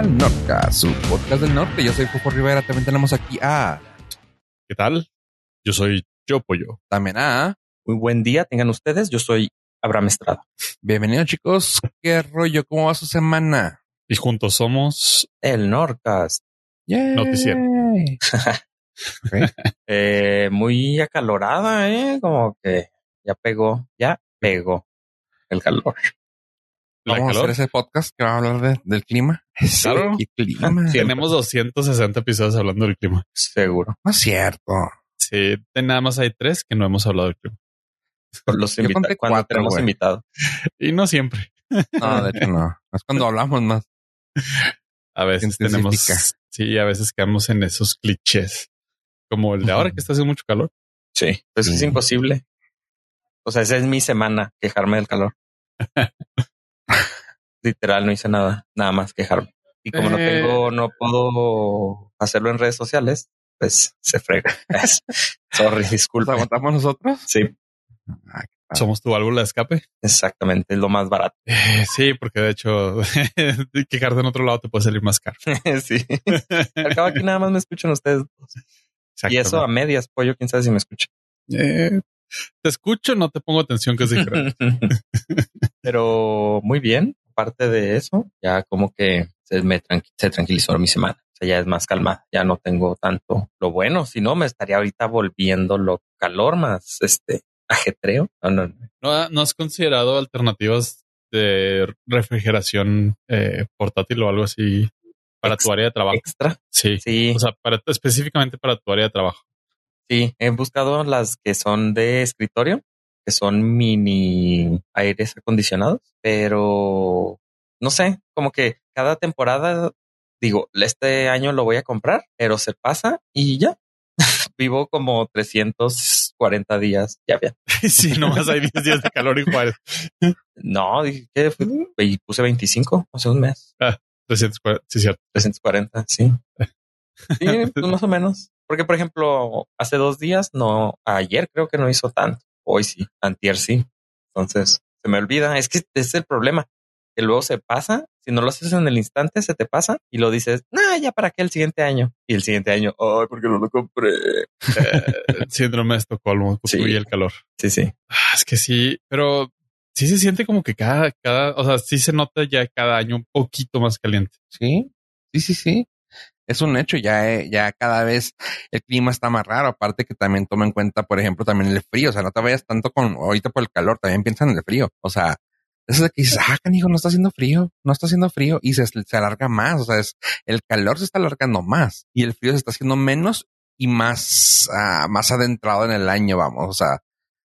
al Norca, su podcast del norte. Yo soy Fufo Rivera. También tenemos aquí a. ¿Qué tal? Yo soy Yo Pollo. También a. Muy buen día, tengan ustedes. Yo soy Abraham Estrada. Bienvenidos, chicos. ¿Qué rollo? ¿Cómo va su semana? Y juntos somos El Norcast. Yay. Noticiero. Eh, muy acalorada, ¿eh? Como que ya pegó, ya pegó el calor. Vamos a calor. hacer ese podcast que va a hablar de- del clima. Claro. ¿Qué clima? Sí. Tenemos 260 episodios hablando del clima. Seguro. No es cierto. Sí, de nada más hay tres que no hemos hablado del clima. Por los Yo conté cuando cuatro, tenemos güey. invitados. Y no siempre. No, de hecho no. Es cuando hablamos más. A veces tenemos. Sí, a veces quedamos en esos clichés. Como el de ahora que está haciendo mucho calor. Sí, pues es Sí. imposible. O sea, esa es mi semana, quejarme del calor. Literal, no hice nada, nada más quejarme. Y como no Eh. tengo, no puedo hacerlo en redes sociales, pues se frega. Sorry, ¿Nos disculpa. aguantamos nosotros? Sí, Ah, Ah. Somos tu válvula de escape. exactamente, es lo más barato. Eh, sí, porque de hecho, quejarte en otro lado te puede salir más caro. sí. Al cabo aquí nada más me escuchan ustedes. dos. Y eso a medias, pollo, quién sabe si me escucha. Eh, te escucho, no te pongo atención, que es diferente. Pero muy bien. Aparte de eso, ya como que se me tranqui- se tranquilizó mi semana. O sea, ya es más calmada. Ya no tengo tanto lo bueno. Si no, me estaría ahorita volviendo lo calor más este ajetreo. No, no, no. ¿No, ¿No has considerado alternativas de refrigeración eh, portátil o algo así para tu área de trabajo? Extra. Sí. Sí, O sea, para, específicamente para tu área de trabajo. Sí. He buscado las que son de escritorio, que son mini aires acondicionados, pero no sé, como que cada temporada digo, este año lo voy a comprar, pero se pasa y ya. Vivo como 340 días. Ya bien. sí, nomás hay 10 días de calor y Juárez. No, dije que y puse 25 hace un mes. 340, sí, cierto. 340, sí. Sí, pues más o menos. Porque, por ejemplo, hace dos días, no, ayer creo que no hizo tanto. Hoy sí, antier sí. Entonces, se me olvida. Es que ese es el problema. Que luego se pasa. Si no lo haces en el instante, se te pasa y lo dices, nah, ya para qué el siguiente año. Y el siguiente año, ay, porque no lo compré. Síndrome de Estocolmo, Sí. y el calor. Sí, sí. Ah, es que sí, pero sí se siente como que cada, cada, o sea, sí se nota ya cada año un poquito más caliente. Sí, sí, sí, sí. Es un hecho, ya, eh, ya cada vez el clima está más raro. Aparte que también toma en cuenta, por ejemplo, también el frío. O sea, no te vayas tanto con ahorita por el calor, también piensa en el frío. O sea, eso de que dices, ah, canijo, no está haciendo frío, no está haciendo frío y se, se alarga más. O sea, es el calor se está alargando más y el frío se está haciendo menos y más, ah, más adentrado en el año, vamos. O sea,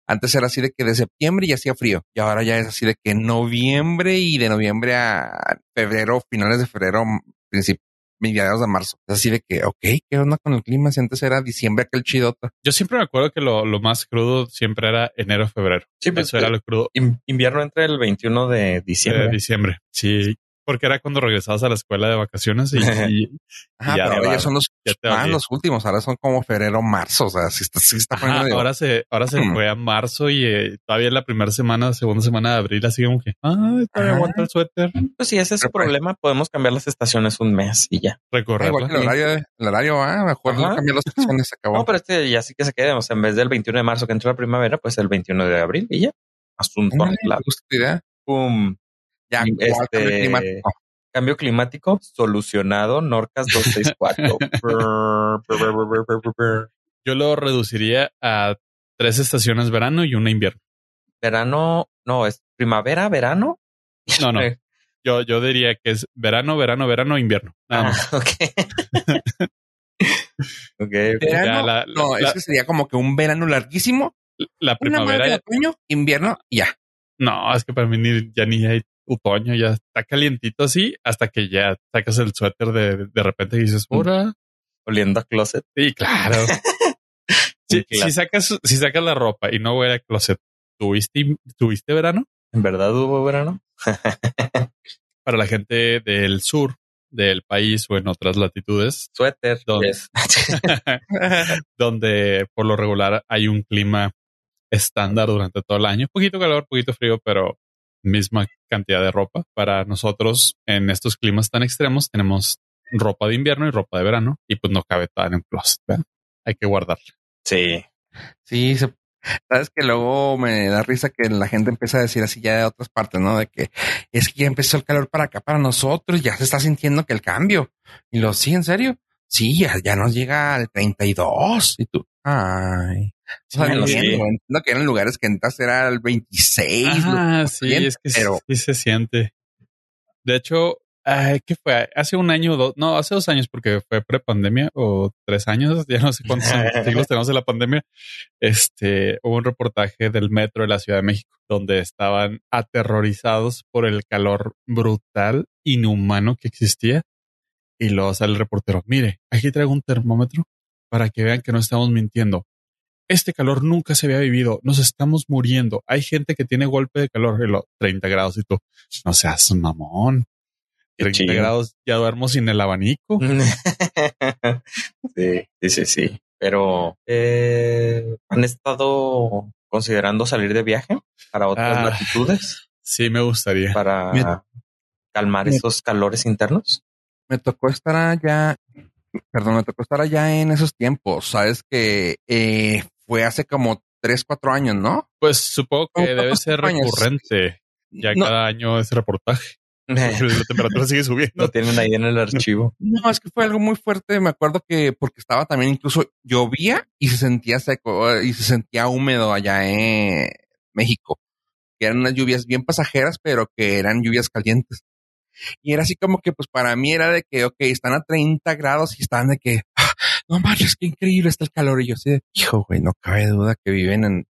antes era así de que de septiembre ya hacía frío y ahora ya es así de que noviembre y de noviembre a febrero, finales de febrero, mediados de marzo. Es así de que, ok, ¿qué onda con el clima? Si antes era diciembre aquel chidota. Yo siempre me acuerdo que lo, lo más crudo siempre era enero, febrero. Sí, pues, Eso era lo crudo in- invierno entre el 21 de de diciembre. diciembre. Sí, porque era cuando regresabas a la escuela de vacaciones y, y- Ajá, Ya, pero ya son los, ya te más valía. los últimos. Ahora son como febrero, marzo. O sea, sí está, sí está Ajá, de- ahora se, ahora se Hmm. fue a marzo y eh, todavía la primera semana, segunda semana de abril, así como que, ah, todavía Ajá. aguanta el suéter, Pues si ese es pues, problema, podemos cambiar las estaciones un mes y ya. Ah, igual que el horario, el horario va, mejor Ajá. cambiar las estaciones, se acabó. No, pero este ya sí que se quede. O sea, en vez del 21 de marzo que entró la primavera, pues el 21 de abril y ya. Asunto Ándale, arreglado. ¿te gusta tu idea? Pum. Ya, ¿cuál este- cambio climático? Cambio climático solucionado. Norcas 264. Brr, brr, brr, brr, brr, brr, brr. Yo lo reduciría a tres estaciones verano y una invierno. verano, no, es primavera, verano. No, no. Yo, yo diría que es verano, verano, verano, invierno. Nada más. ah, ok. ok, ok. Verano, la- la- no, la- es que sería como que un verano larguísimo, La una madre de primavera, otoño, invierno, y ya. no, es que para mí ni- ya ni hay otoño, ya está calientito así, hasta que ya sacas el suéter de, de repente y dices, ¡hora! Oliendo a closet. Sí, claro. si, sacas, si sacas la ropa y no voy a closet, ¿tuviste, ¿tuviste verano? ¿En verdad hubo verano? Para la gente del sur del país o en otras latitudes, Suéter. ¿Dónde? yes. donde por lo regular hay un clima estándar durante todo el año. Poquito calor, poquito frío, pero misma cantidad de ropa. Para nosotros, en estos climas tan extremos, tenemos ropa de invierno y ropa de verano y pues no cabe toda en el closet. Hay que guardarla. Sí. Sí, sabes que luego me da risa que la gente empieza a decir así ya de otras partes, ¿no? De que es que ya empezó el calor para acá, para nosotros, ya se está sintiendo que el cambio. Y lo sí, en serio. Sí, ya, ya nos llega al 32 y tú, ay. Sí, o sea, entiendo, entiendo que eran lugares que entras era el 26. Ah, sí, es que pero... sí se siente. De hecho, Ay, ¿Qué fue? Hace un año o dos, no, hace dos años porque fue prepandemia o tres años, ya no sé cuántos siglos tenemos de la pandemia. Este, hubo un reportaje del metro de la Ciudad de México donde estaban aterrorizados por el calor brutal, inhumano que existía. Y luego sale el reportero, mire, aquí traigo un termómetro para que vean que no estamos mintiendo. Este calor nunca se había vivido, nos estamos muriendo. Hay gente que tiene golpe de calor en los 30 grados y tú, no seas un mamón 30 grados ya duermo sin el abanico. sí, sí, sí, Pero eh, han estado considerando salir de viaje para otras ah, latitudes. Sí, me gustaría. Para calmar esos calores internos. Me tocó estar allá, perdón, me tocó estar allá en esos tiempos. Sabes que eh, fue hace como tres, cuatro años, ¿no? Pues supongo que debe ser recurrente. Ya cada año ese reportaje. la temperatura sigue subiendo. Lo tienen ahí en el archivo. No, es que fue algo muy fuerte. Me acuerdo que porque estaba también incluso llovía y se sentía seco y se sentía húmedo allá en México. Que eran unas lluvias bien pasajeras, pero que eran lluvias calientes. Y era así como que, pues para mí era de que, ok, están a 30 grados y están de que, ah, no manches, qué increíble está el calor. Y yo así de, hijo, güey, no cabe duda que viven en,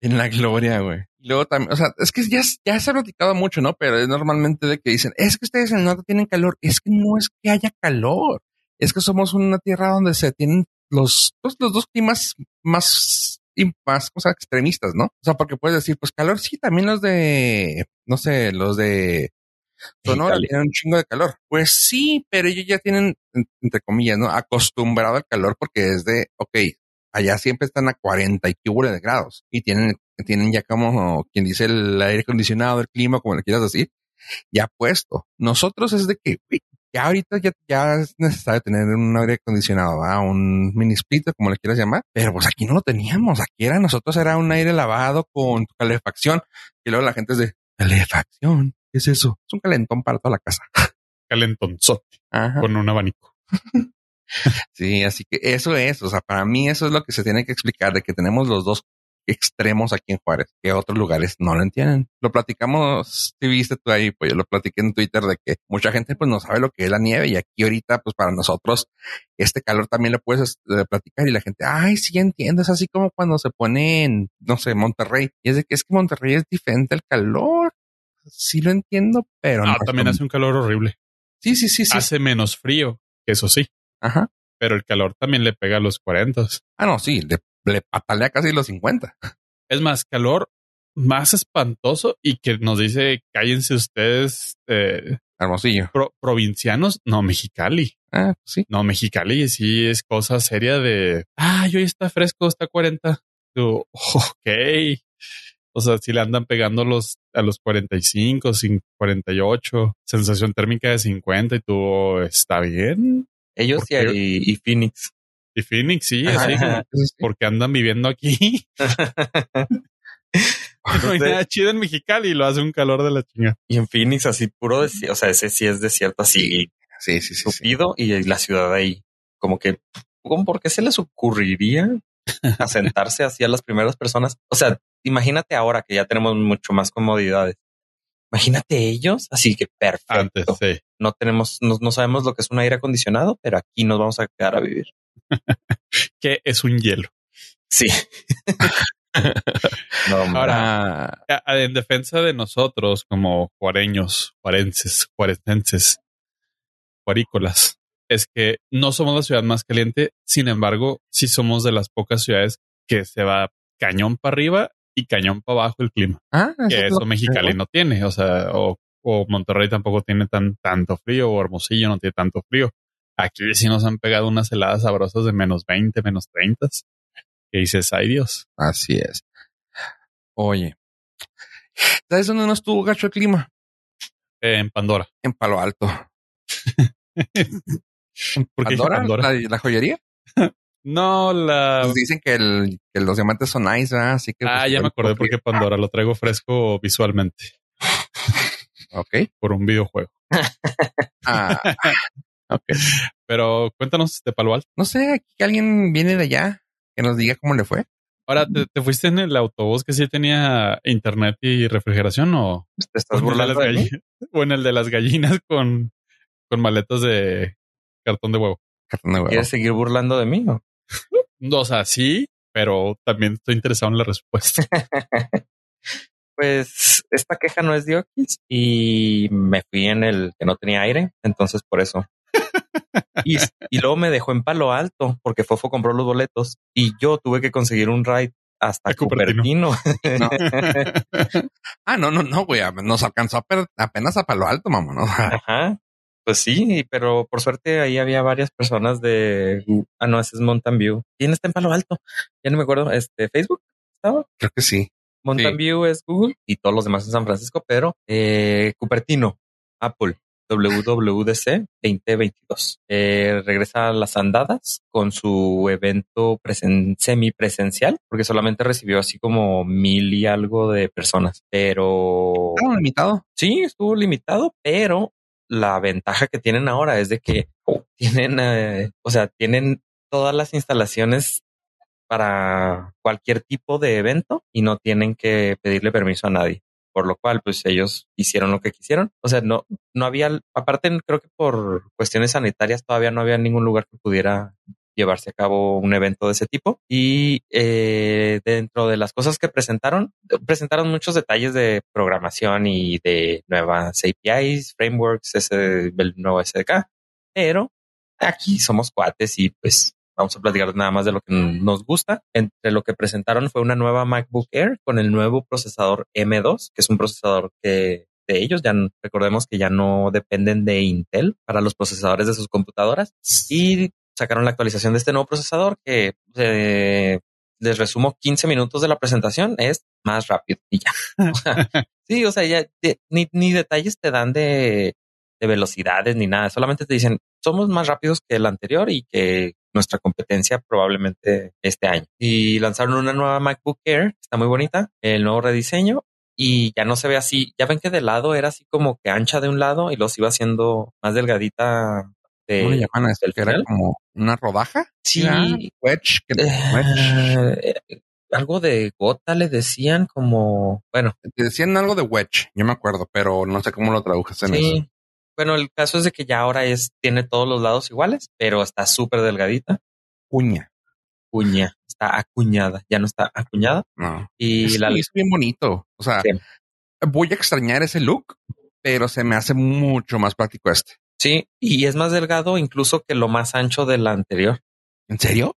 en la gloria, güey. Y luego también, o sea, es que ya, ya se ha platicado mucho, ¿no? Pero es normalmente de que dicen, es que ustedes en el norte tienen calor. Es que no es que haya calor. Es que somos una tierra donde se tienen los, los, los dos climas más, más cosas extremistas, ¿no? O sea, porque puedes decir, pues calor, sí, también los de, no sé, los de Sonora tienen un chingo de calor. Pues sí, pero ellos ya tienen, entre comillas, ¿no? Acostumbrado al calor porque es de, ok, allá siempre están a 40 y de grados y tienen, tienen ya como quien dice el aire acondicionado, el clima, como le quieras decir, ya puesto. Nosotros es de que ya ahorita ya, ya es necesario tener un aire acondicionado, un mini split, como le quieras llamar, pero pues aquí no lo teníamos. Aquí era nosotros era un aire lavado con calefacción y luego la gente es de calefacción. ¿Qué es eso? Es un calentón para toda la casa. Calentonzote con un abanico. sí, así que eso es, o sea, para mí eso es lo que se tiene que explicar, de que tenemos los dos extremos aquí en Juárez, que otros lugares no lo entienden. Lo platicamos, si viste tú ahí, pues yo lo platiqué en Twitter de que mucha gente pues no sabe lo que es la nieve y aquí ahorita pues para nosotros este calor también lo puedes eh, platicar y la gente, ay, sí entiendo, es así como cuando se pone en, no sé, Monterrey. Y es de que es que Monterrey es diferente el calor. Sí lo entiendo, pero ah, no. también hace un calor horrible. Sí, sí, sí, sí. Hace menos frío, eso sí. Ajá. Pero el calor también le pega a los 40. Ah, no, sí, le, le patalea casi los 50. Es más, calor más espantoso y que nos dice cállense ustedes. Eh, Hermosillo. provincianos, no, Mexicali. Ah, sí. No, Mexicali sí es cosa seria de, ah, hoy está fresco, está 40. Tú, ok. O sea, si le andan pegando los, a los 45, 48, sensación térmica de 50 y tú, ¿está bien? Ellos y, y, Phoenix. Y Phoenix, sí, así porque andan viviendo aquí. no hay nada chido en Mexicali y lo hace un calor de la chinga. Y en Phoenix, así puro, o sea, ese sí es desierto así. Sí, sí, sí. y la ciudad ahí, como que, ¿por qué se les ocurriría asentarse así a las primeras personas? O sea, imagínate ahora que ya tenemos mucho más comodidades. Imagínate ellos, así que perfecto. No tenemos, no, sabemos lo que es un aire acondicionado, pero aquí nos vamos a quedar a vivir. que es un hielo. Sí. Ahora, en defensa de nosotros como juareños, juarenses, juarenses, juarícolas, es que no somos la ciudad más caliente, sin embargo, sí somos de las pocas ciudades que se va cañón para arriba y cañón para abajo el clima. Ah, que eso Mexicali no tiene, o sea, o, Monterrey tampoco tiene tan tanto frío, o Hermosillo no tiene tanto frío. Aquí sí nos han pegado unas heladas sabrosas de menos 20, menos 30. Que dices, ay Dios. Así es. Oye, ¿Sabes dónde no estuvo gacho el clima? en Pandora. En Palo Alto. ¿En Pandora? ¿La, joyería? no, la. Pues dicen que, el, que, los diamantes son nice, así que. Ah, pues, ya me acordé porque Pandora lo traigo fresco visualmente. ok. Por un videojuego. ah. ok. Pero cuéntanos de Palo Alto. No sé, aquí alguien viene de allá que nos diga cómo le fue. Ahora, ¿te, fuiste en el autobús que sí tenía internet y refrigeración o te estás burlando o en el de las gallinas con, con maletas de cartón de huevo? ¿Quieres seguir burlando de mí? O? o sea, sí, pero también estoy interesado en la respuesta. pues esta queja no es de Oquis y me fui en el que no tenía aire, entonces por eso y, luego me dejó en palo alto porque Fofo compró los boletos y yo tuve que conseguir un ride hasta Cupertino. ah, no, no, no, güey. Nos alcanzó apenas a palo alto, mamá. Ajá. Pues sí, pero por suerte ahí había varias personas de. Ah, no, ese es Mountain View. ¿Quién está en Palo Alto? Ya no me acuerdo. Este, ¿Facebook estaba? Creo que sí. Mountain View es Google y todos los demás en San Francisco, pero eh, Cupertino, Apple. WWDC 2022. Eh, regresa a las andadas con su evento semipresencial, porque solamente recibió así como mil y algo de personas, pero... ¿Estuvo limitado? Sí, estuvo limitado, pero la ventaja que tienen ahora es de que tienen, eh, o sea, tienen todas las instalaciones para cualquier tipo de evento y no tienen que pedirle permiso a nadie por lo cual pues ellos hicieron lo que quisieron. O sea, no, no había, aparte creo que por cuestiones sanitarias todavía no había ningún lugar que pudiera llevarse a cabo un evento de ese tipo. Y eh, dentro de las cosas que presentaron, presentaron muchos detalles de programación y de nuevas APIs, frameworks, ese, el nuevo SDK, pero aquí somos cuates y pues Vamos a platicar nada más de lo que nos gusta. Entre lo que presentaron fue una nueva MacBook Air con el nuevo procesador M2, que es un procesador que de ellos ya recordemos que ya no dependen de Intel para los procesadores de sus computadoras y sacaron la actualización de este nuevo procesador que eh, les resumo 15 minutos de la presentación es más rápido y ya. sí, o sea, ya ni, ni detalles te dan de, de velocidades ni nada, solamente te dicen somos más rápidos que el anterior y que nuestra competencia probablemente este año. Y lanzaron una nueva MacBook Air, está muy bonita, el nuevo rediseño y ya no se ve así. Ya ven que de lado era así como que ancha de un lado y los iba haciendo más delgadita. De, ¿Cómo le llaman a esto? ¿Que era como una rodaja? Sí. wedge. Eh, algo de gota le decían como, bueno. Decían algo de wedge, yo me acuerdo, pero no sé cómo lo tradujes en sí. eso. Bueno, el caso es de que ya ahora es, tiene todos los lados iguales, pero está súper delgadita. Cuña. Cuña. Está acuñada. Ya no está acuñada. No. Y la es bien bonito. O sea, voy a extrañar ese look, pero se me hace mucho más práctico este. Sí, y es más delgado incluso que lo más ancho de la anterior. ¿En serio?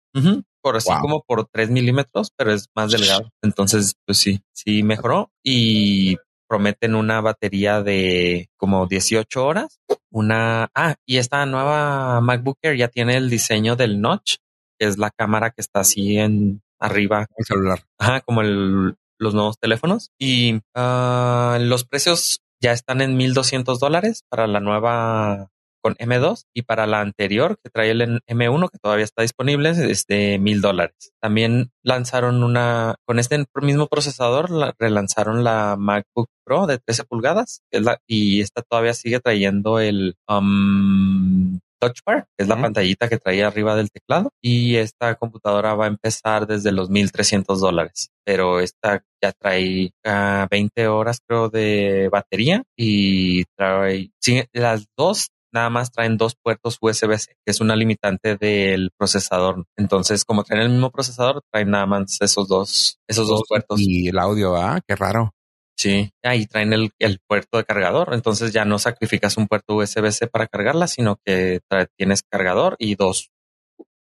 Por así como por 3 milímetros, pero es más delgado. Entonces, pues sí, sí mejoró. Y prometen una batería de como 18 horas. Una, ah, y esta nueva MacBook Air ya tiene el diseño del notch, que es la cámara que está así en arriba. El celular. Ajá, como el, los nuevos teléfonos. Y uh, los precios ya están en 1200 dólares para la nueva con M2 y para la anterior que trae el M1 que todavía está disponible es de mil dólares. También lanzaron una, con este mismo procesador, relanzaron la MacBook Pro de 13 pulgadas y esta todavía sigue trayendo el um, Touch Bar, que es la pantallita que traía arriba del teclado. Y esta computadora va a empezar desde los 1300 dólares, pero esta ya trae 20 ah, horas, creo, de batería y trae las dos nada más traen dos puertos USB-C, que es una limitante del procesador. Entonces, como traen el mismo procesador, traen nada más esos dos, esos dos puertos. Y el audio, ah, qué raro. Sí, ahí traen el, puerto de cargador. Entonces ya no sacrificas un puerto USB-C para cargarla, sino que tienes cargador y dos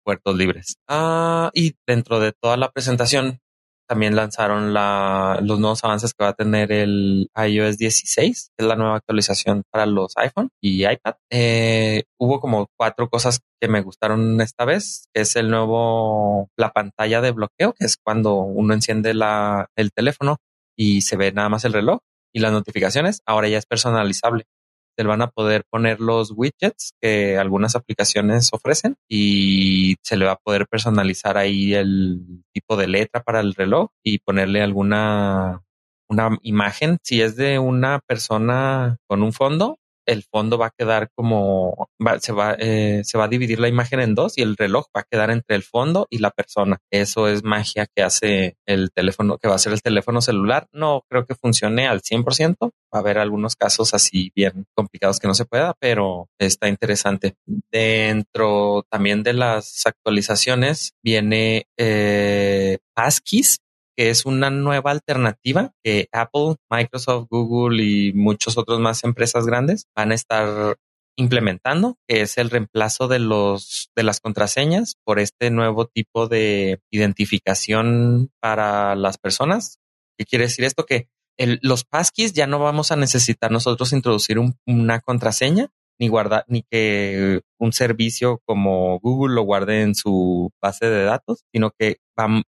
puertos libres. Ah, y dentro de toda la presentación también lanzaron la, los nuevos avances que va a tener el iOS 16, que es la nueva actualización para los iPhone y iPad. Eh, hubo como cuatro cosas que me gustaron esta vez, que es el nuevo, la pantalla de bloqueo, que es cuando uno enciende la, el teléfono y se ve nada más el reloj y las notificaciones. Ahora ya es personalizable. Se le van a poder poner los widgets que algunas aplicaciones ofrecen y se le va a poder personalizar ahí el tipo de letra para el reloj y ponerle alguna una imagen. Si es de una persona con un fondo, el fondo va a quedar como se va eh, se va a dividir la imagen en dos y el reloj va a quedar entre el fondo y la persona. Eso es magia que hace el teléfono, que va a ser el teléfono celular. No creo que funcione al 100%. Va a haber algunos casos así bien complicados que no se pueda, pero está interesante. Dentro también de las actualizaciones viene eh, que es una nueva alternativa que Apple, Microsoft, Google y muchos otros más empresas grandes van a estar implementando, que es el reemplazo de los de las contraseñas por este nuevo tipo de identificación para las personas. ¿Qué quiere decir esto? Que los passkeys ya no vamos a necesitar nosotros introducir una contraseña, ni guardar, ni que un servicio como Google lo guarde en su base de datos, sino que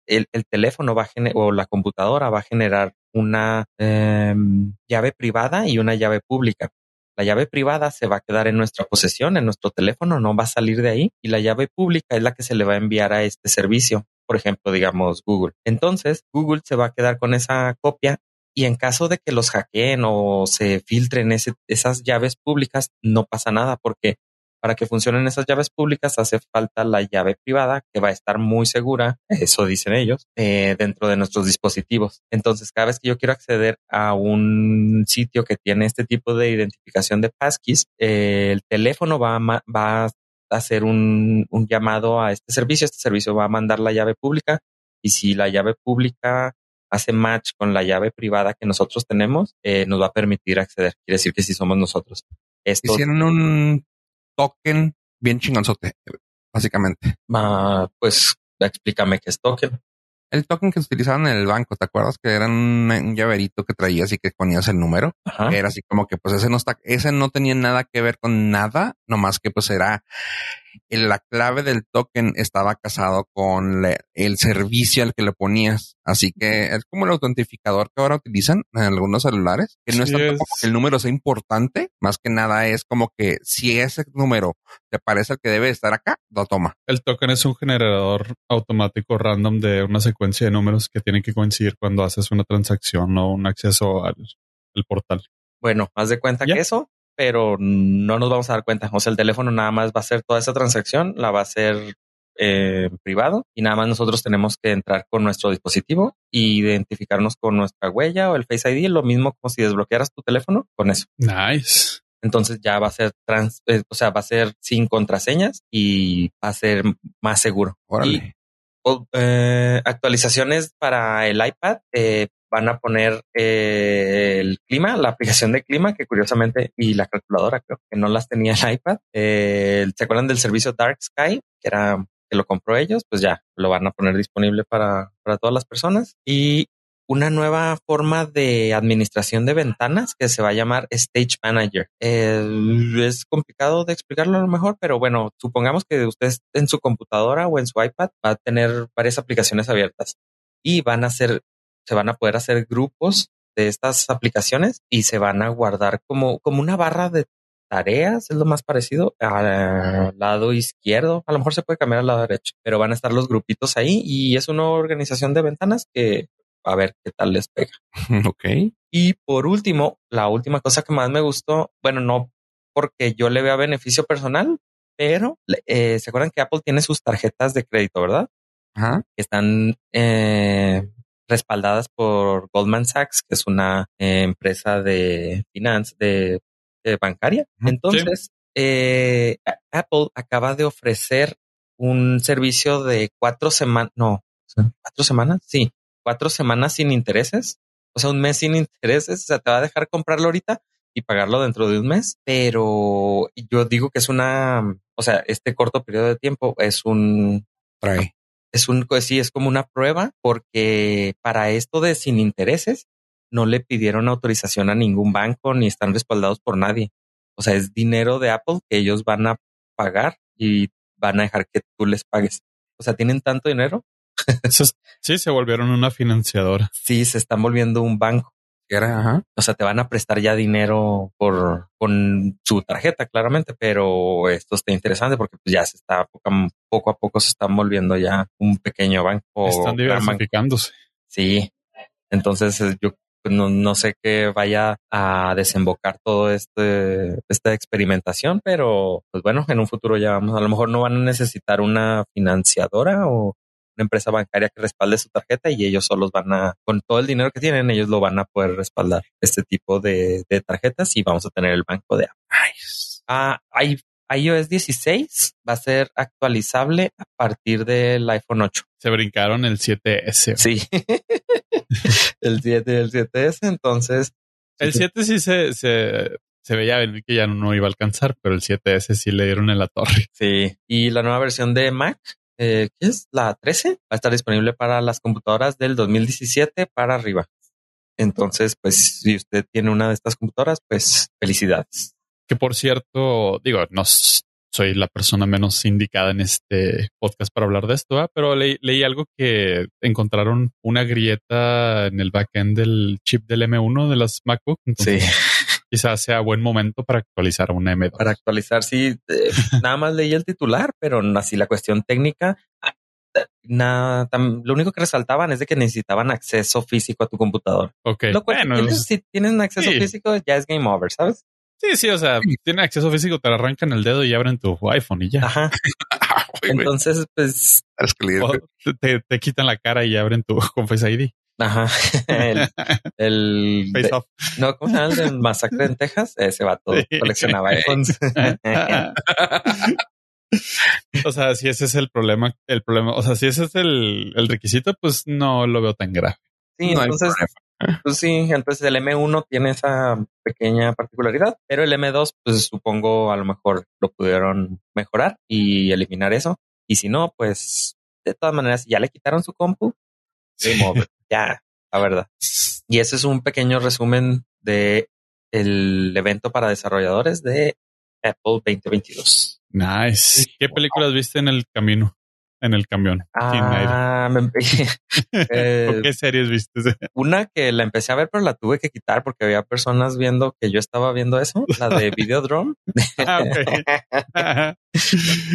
el, teléfono va a o la computadora va a generar una em, llave privada y una llave pública. La llave privada se va a quedar en nuestra posesión, en nuestro teléfono, no va a salir de ahí. Y la llave pública es la que se le va a enviar a este servicio. Por ejemplo, digamos Google. Entonces, Google se va a quedar con esa copia y en caso de que los hackeen o se filtren esas llaves públicas, no pasa nada porque para que funcionen esas llaves públicas hace falta la llave privada que va a estar muy segura, eso dicen ellos, eh, dentro de nuestros dispositivos. Entonces, cada vez que yo quiero acceder a un sitio que tiene este tipo de identificación de passkeys, eh, el teléfono va a, hacer un, un llamado a este servicio. Este servicio va a mandar la llave pública y si la llave pública hace match con la llave privada que nosotros tenemos, eh, nos va a permitir acceder. Quiere decir que si somos nosotros. Esto, Hicieron un token bien chingonzote, básicamente. pues explícame qué es token. El token que se utilizaban en el banco, ¿te acuerdas? Que era un, llaverito que traías y que ponías el número. Era así como que pues ese no está, ese no tenía nada que ver con nada, nomás que pues era la clave del token estaba casado con el servicio al que le ponías. Así que es como el autentificador que ahora utilizan en algunos celulares, que no es tanto como que el número sea importante, más que nada es como que si ese número te parece el que debe estar acá, lo toma. El token es un generador automático random de una secuencia de números que tienen que coincidir cuando haces una transacción o un acceso al, portal. Bueno, haz de cuenta que eso pero no nos vamos a dar cuenta. O sea, el teléfono nada más va a hacer toda esa transacción, la va a hacer eh, privado y nada más nosotros tenemos que entrar con nuestro dispositivo e identificarnos con nuestra huella o el Face ID, lo mismo como si desbloquearas tu teléfono con eso. Nice. Entonces ya va a ser trans, eh, o sea, va a ser sin contraseñas y va a ser más seguro. Y, eh, actualizaciones para el iPad van a poner eh, el clima, la aplicación de clima, que curiosamente, y la calculadora, creo que no las tenía el iPad. Eh, ¿Se acuerdan del servicio Dark Sky? Que era que lo compró ellos, pues ya lo van a poner disponible para, para todas las personas. Y una nueva forma de administración de ventanas que se va a llamar Stage Manager. es complicado de explicarlo a lo mejor, pero bueno, supongamos que usted en su computadora o en su iPad va a tener varias aplicaciones abiertas y van a ser se van a poder hacer grupos de estas aplicaciones y se van a guardar como, como una barra de tareas, es lo más parecido al lado izquierdo. A lo mejor se puede cambiar al lado derecho, pero van a estar los grupitos ahí y es una organización de ventanas que a ver qué tal les pega. Ok. Y por último, la última cosa que más me gustó, bueno, no porque yo le vea beneficio personal, pero eh, se acuerdan que Apple tiene sus tarjetas de crédito, ¿verdad? Ajá. Que están eh, respaldadas por Goldman Sachs, que es una eh, empresa de finanzas, de, bancaria. Entonces, eh, Apple acaba de ofrecer un servicio de cuatro semanas, no, cuatro semanas, sí, cuatro semanas sin intereses, o sea, un mes sin intereses, o sea, te va a dejar comprarlo ahorita y pagarlo dentro de un mes, pero yo digo que es una, o sea, este corto periodo de tiempo es un, es un, pues sí, es como una prueba porque para esto de sin intereses no le pidieron autorización a ningún banco ni están respaldados por nadie. O sea, es dinero de Apple que ellos van a pagar y van a dejar que tú les pagues. O sea, tienen tanto dinero sí, se volvieron una financiadora. Sí, se están volviendo un banco. Era, O sea, te van a prestar ya dinero por con su tarjeta, claramente, pero esto está interesante porque pues, ya se está poco a poco se están volviendo ya un pequeño banco. Están diversificándose. Sí. Entonces yo pues, no, no, sé qué vaya a desembocar todo este esta experimentación, pero pues bueno, en un futuro ya vamos, a lo mejor no van a necesitar una financiadora o una empresa bancaria que respalde su tarjeta y ellos solos van a, con todo el dinero que tienen, ellos lo van a poder respaldar este tipo de, tarjetas y vamos a tener el banco de Nice. Ah, hay iOS 16 va a ser actualizable a partir del iPhone 8. Se brincaron el 7S. Sí. el 7 y el 7S. Entonces. El 7 sí se, se, se veía venir que ya no iba a alcanzar, pero el 7S sí le dieron en la torre. Sí. Y la nueva versión de Mac eh, ¿qué es? La 13 va a estar disponible para las computadoras del 2017 para arriba. Entonces, pues si usted tiene una de estas computadoras, pues felicidades. Que por cierto, digo, no soy la persona menos indicada en este podcast para hablar de esto, pero leí algo que encontraron una grieta en el backend del chip del M1 de las MacBook. sí quizás sea buen momento para actualizar una M2. Para actualizar, sí. Eh, nada más leí el titular, pero así la cuestión técnica, ah, nada, lo único que resaltaban es de que necesitaban acceso físico a tu computador. Ok. Lo cual, si tienen acceso físico, ya es game over, ¿sabes? Sí, sí, o sea, tienen acceso físico, te arrancan el dedo y abren tu iPhone y ya. Ajá. Entonces, pues te, te, quitan la cara y abren tu con Face ID. Ajá. El, Face off. No, ¿cómo se llama? El masacre en Texas. Ese vato coleccionaba iPhones. o sea, si ese es el problema, el problema, o sea, si ese es el, el requisito, pues no lo veo tan grave. Sí, entonces, pues sí, entonces el M1 tiene esa pequeña particularidad, pero el M2, pues supongo a lo mejor lo pudieron mejorar y eliminar eso. Y si no, pues de todas maneras, ya le quitaron su compu, ya, la verdad. Y ese es un pequeño resumen de el evento para desarrolladores de Apple 2022. Nice. ¿Qué películas viste en el camino? En el camión. Ah, me, eh, ¿Qué series viste? Una que la empecé a ver, pero la tuve que quitar porque había personas viendo que yo estaba viendo eso, la de Videodrome ah,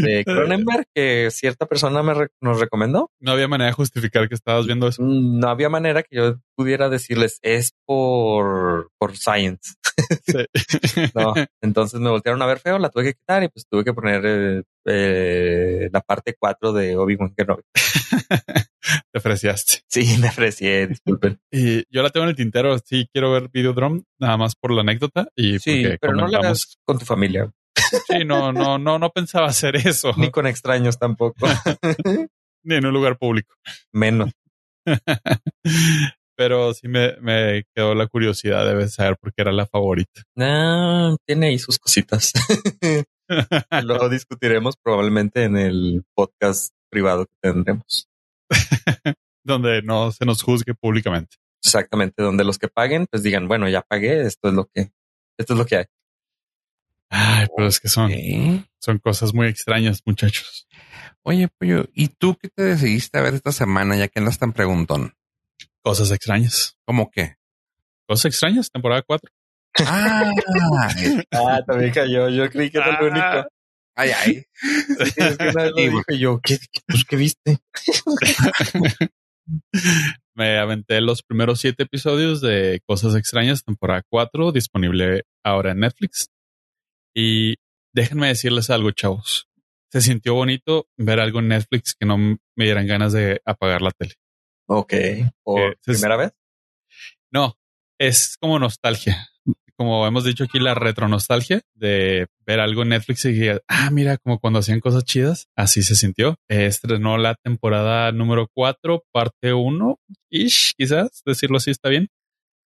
de Cronenberg, que cierta persona me nos recomendó. No había manera de justificar que estabas viendo eso. Mm, no había manera que yo pudiera decirles es por, por science. no, entonces me voltearon a ver feo, la tuve que quitar y pues tuve que poner eh, eh, la parte 4 de Obi-Wan Kenobi. Te ofreciaste. Sí, me ofrecí, disculpen. Y yo la tengo en el tintero, sí quiero ver Videodrome, nada más por la anécdota. Y sí, pero no la hagas con tu familia. Sí, no, no, no, no pensaba hacer eso. Ni con extraños tampoco. Ni en un lugar público. Menos. Pero sí me, me quedó la curiosidad de saber por qué era la favorita. No, tiene ahí sus cositas. Lo discutiremos probablemente en el podcast privado que tendremos. donde no se nos juzgue públicamente. Exactamente, donde los que paguen, pues digan, bueno, ya pagué, esto es lo que, esto es lo que hay. Ay, pero es que son, son cosas muy extrañas, muchachos. Oye, Pollo, ¿y tú qué te decidiste a ver esta semana ya que no están preguntón? Cosas extrañas. ¿Cómo qué? Cosas extrañas, temporada 4. Ah, ah, también cayó. Yo creí que era el único. Ah. Ay, ay. es que lo dije yo, ¿qué, pues, ¿qué viste? Me aventé los primeros siete episodios de Cosas Extrañas, temporada 4, disponible ahora en Netflix. Y déjenme decirles algo, chavos. Se sintió bonito ver algo en Netflix que no me dieran ganas de apagar la tele. Ok. ¿Por primera vez? No, es como nostalgia como hemos dicho aquí, la retronostalgia de ver algo en Netflix y ah, mira, como cuando hacían cosas chidas, así se sintió. Estrenó la temporada número 4, parte 1, ish, quizás decirlo así está bien,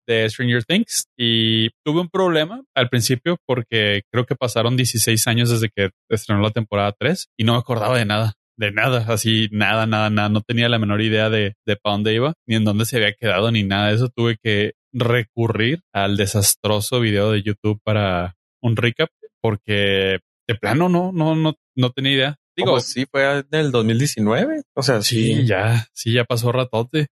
de Stranger Things. Y tuve un problema al principio porque creo que pasaron 16 años desde que estrenó la temporada 3 y no me acordaba de nada de nada, así nada, nada, nada. No tenía la menor idea de, de para dónde iba, ni en dónde se había quedado, ni nada de eso. Tuve que recurrir al desastroso video de YouTube para un recap porque de plano no, no, no, no tenía idea. Digo, pues sí, fue del 2019. O sea, sí, ya, sí, ya pasó ratote.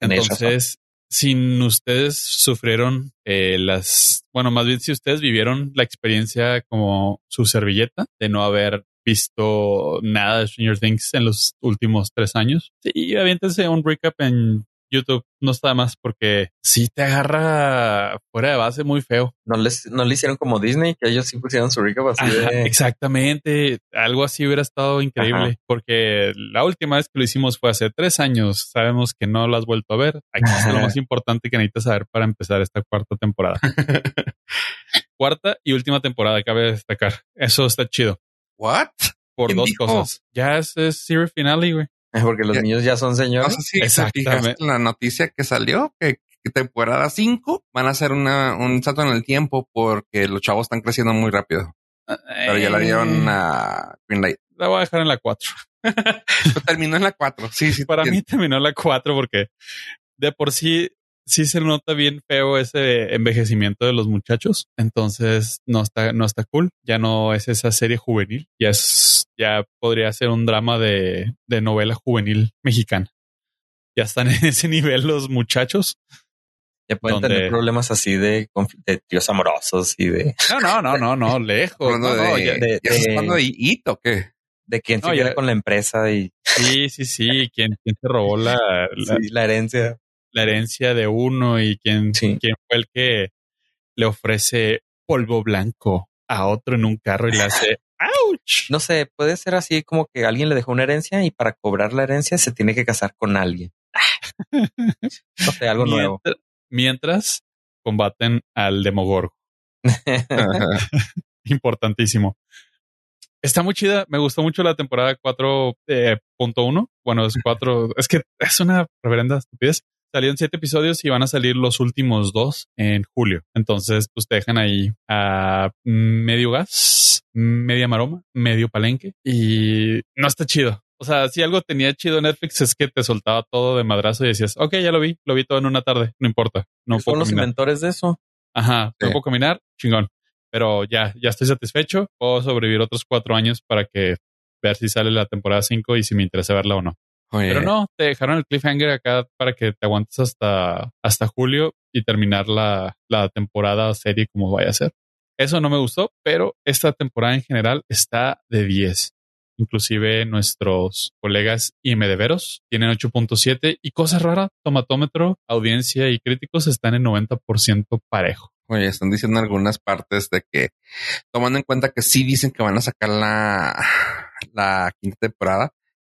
Entonces, sin ustedes sufrieron eh, las, bueno, más bien si ustedes vivieron la experiencia como su servilleta de no haber visto nada de Stranger Things en los últimos tres años. Sí, aviéntense un recap en YouTube no está más porque si te agarra fuera de base muy feo. No les, no le hicieron como Disney, que ellos sí pusieron su recap así Exactamente. Algo así hubiera estado increíble porque la última vez que lo hicimos fue hace tres años. Sabemos que no lo has vuelto a ver. Aquí es lo más importante que necesitas saber para empezar esta cuarta temporada. cuarta y última temporada, cabe destacar. Eso está chido. ¿What? Por dos cosas. Ya es, es series finale, güey. Porque los niños ya son señores. No sé si Exactamente. la noticia que salió, que, temporada 5 van a hacer una, un salto en el tiempo porque los chavos están creciendo muy rápido. Pero ya la dieron a Greenlight. La voy a dejar en la 4. terminó en la 4. Sí, sí. Para mí terminó en la 4 porque de por sí sí se nota bien feo ese envejecimiento de los muchachos. Entonces no está, no está cool. Ya no es esa serie juvenil. Ya es, ya podría ser un drama de, de novela juvenil mexicana. Ya están en ese nivel los muchachos. Ya pueden tener problemas así de, de tíos amorosos y de. No, no, no, no, no, lejos. no, de, de, de, de, hito, ¿qué? De quién se no, con la empresa y. Sí, sí, sí. ¿Quién, quién se robó la, la, la herencia? La herencia de uno y quién, quién fue el que le ofrece polvo blanco a otro en un carro y le hace ¡ouch! No sé, puede ser así como que alguien le dejó una herencia y para cobrar la herencia se tiene que casar con alguien. no sé, algo nuevo. Mientras combaten al Demogorgo. Importantísimo. Está muy chida. Me gustó mucho la temporada 4.1. Eh, bueno, es 4. es que es una reverenda estupidez salieron siete episodios y van a salir los últimos dos en julio. Entonces, pues te dejan ahí a medio gas, media maroma, medio palenque y no está chido. O sea, si algo tenía chido Netflix es que te soltaba todo de madrazo y decías, ok, ya lo vi, lo vi todo en una tarde, no importa. No puedo los inventores de eso. Ajá, no puedo caminar, chingón. Pero ya, ya estoy satisfecho. Puedo sobrevivir otros cuatro años para que ver si sale la temporada 5 y si me interesa verla o no. Pero no, te dejaron el cliffhanger acá para que te aguantes hasta, hasta julio y terminar la, la temporada serie como vaya a ser. Eso no me gustó, pero esta temporada en general está de 10. Inclusive nuestros colegas IMDveros tienen 8.7 y cosas raras, tomatómetro, audiencia y críticos están en 90% parejo. Oye, están diciendo algunas partes de que, tomando en cuenta que sí dicen que van a sacar la, la quinta temporada,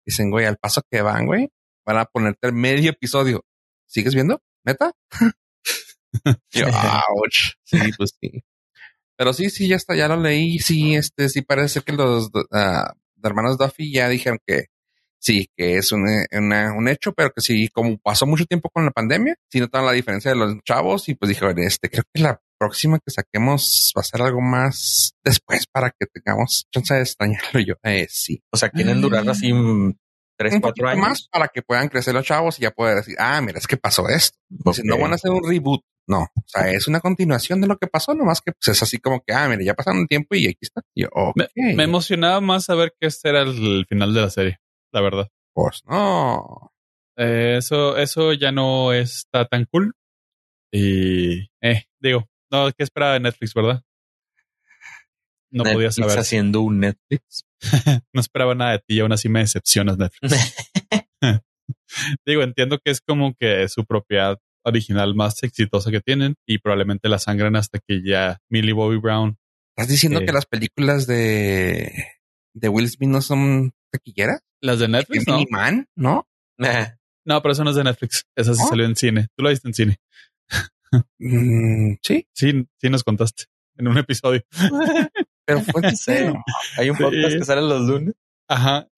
Dicen, güey, al paso que van, güey, van a ponerte el medio episodio. ¿Sigues viendo? ¿Neta? Yo, ouch. Sí, pues sí. Pero sí, sí, ya está, ya lo leí. Sí, este, sí parece que los uh, hermanos Duffy ya dijeron que sí, que es un, un hecho, pero que sí, como pasó mucho tiempo con la pandemia, sí notaron la diferencia de los chavos y pues dijeron, este, creo que la próxima que saquemos va a ser algo más después para que tengamos chance de extrañarlo yo. Eh, sí. O sea, quieren durar así tres, cuatro años. más para que puedan crecer los chavos y ya puedan decir, ah, mira, es que pasó esto. Si no van a hacer un reboot. No, o sea, es una continuación de lo que pasó, nomás que pues, es así como que, ah, mira, ya pasaron un tiempo y aquí está. Yo, me, emocionaba más saber que este era el final de la serie, la verdad. Pues no. Eh, eso, eso ya no está tan cool. Y, eh, digo, no, ¿qué esperaba de Netflix, verdad? No podía saber. haciendo un Netflix. no esperaba nada de ti y aún así me decepcionas, Netflix. Digo, entiendo que es como que su propiedad original más exitosa que tienen y probablemente la sangran hasta que ya Millie Bobby Brown. ¿Estás diciendo eh, que las películas de, de Will Smith no son taquilleras? Las de Netflix, ¿no? Man, ¿no? no, pero eso no es de Netflix. Esa sí salió en cine. Tú lo viste en cine. Mm, sí. Sí, sí nos contaste en un episodio. Pero fue serio. Hay un podcast que sale los lunes. Ajá.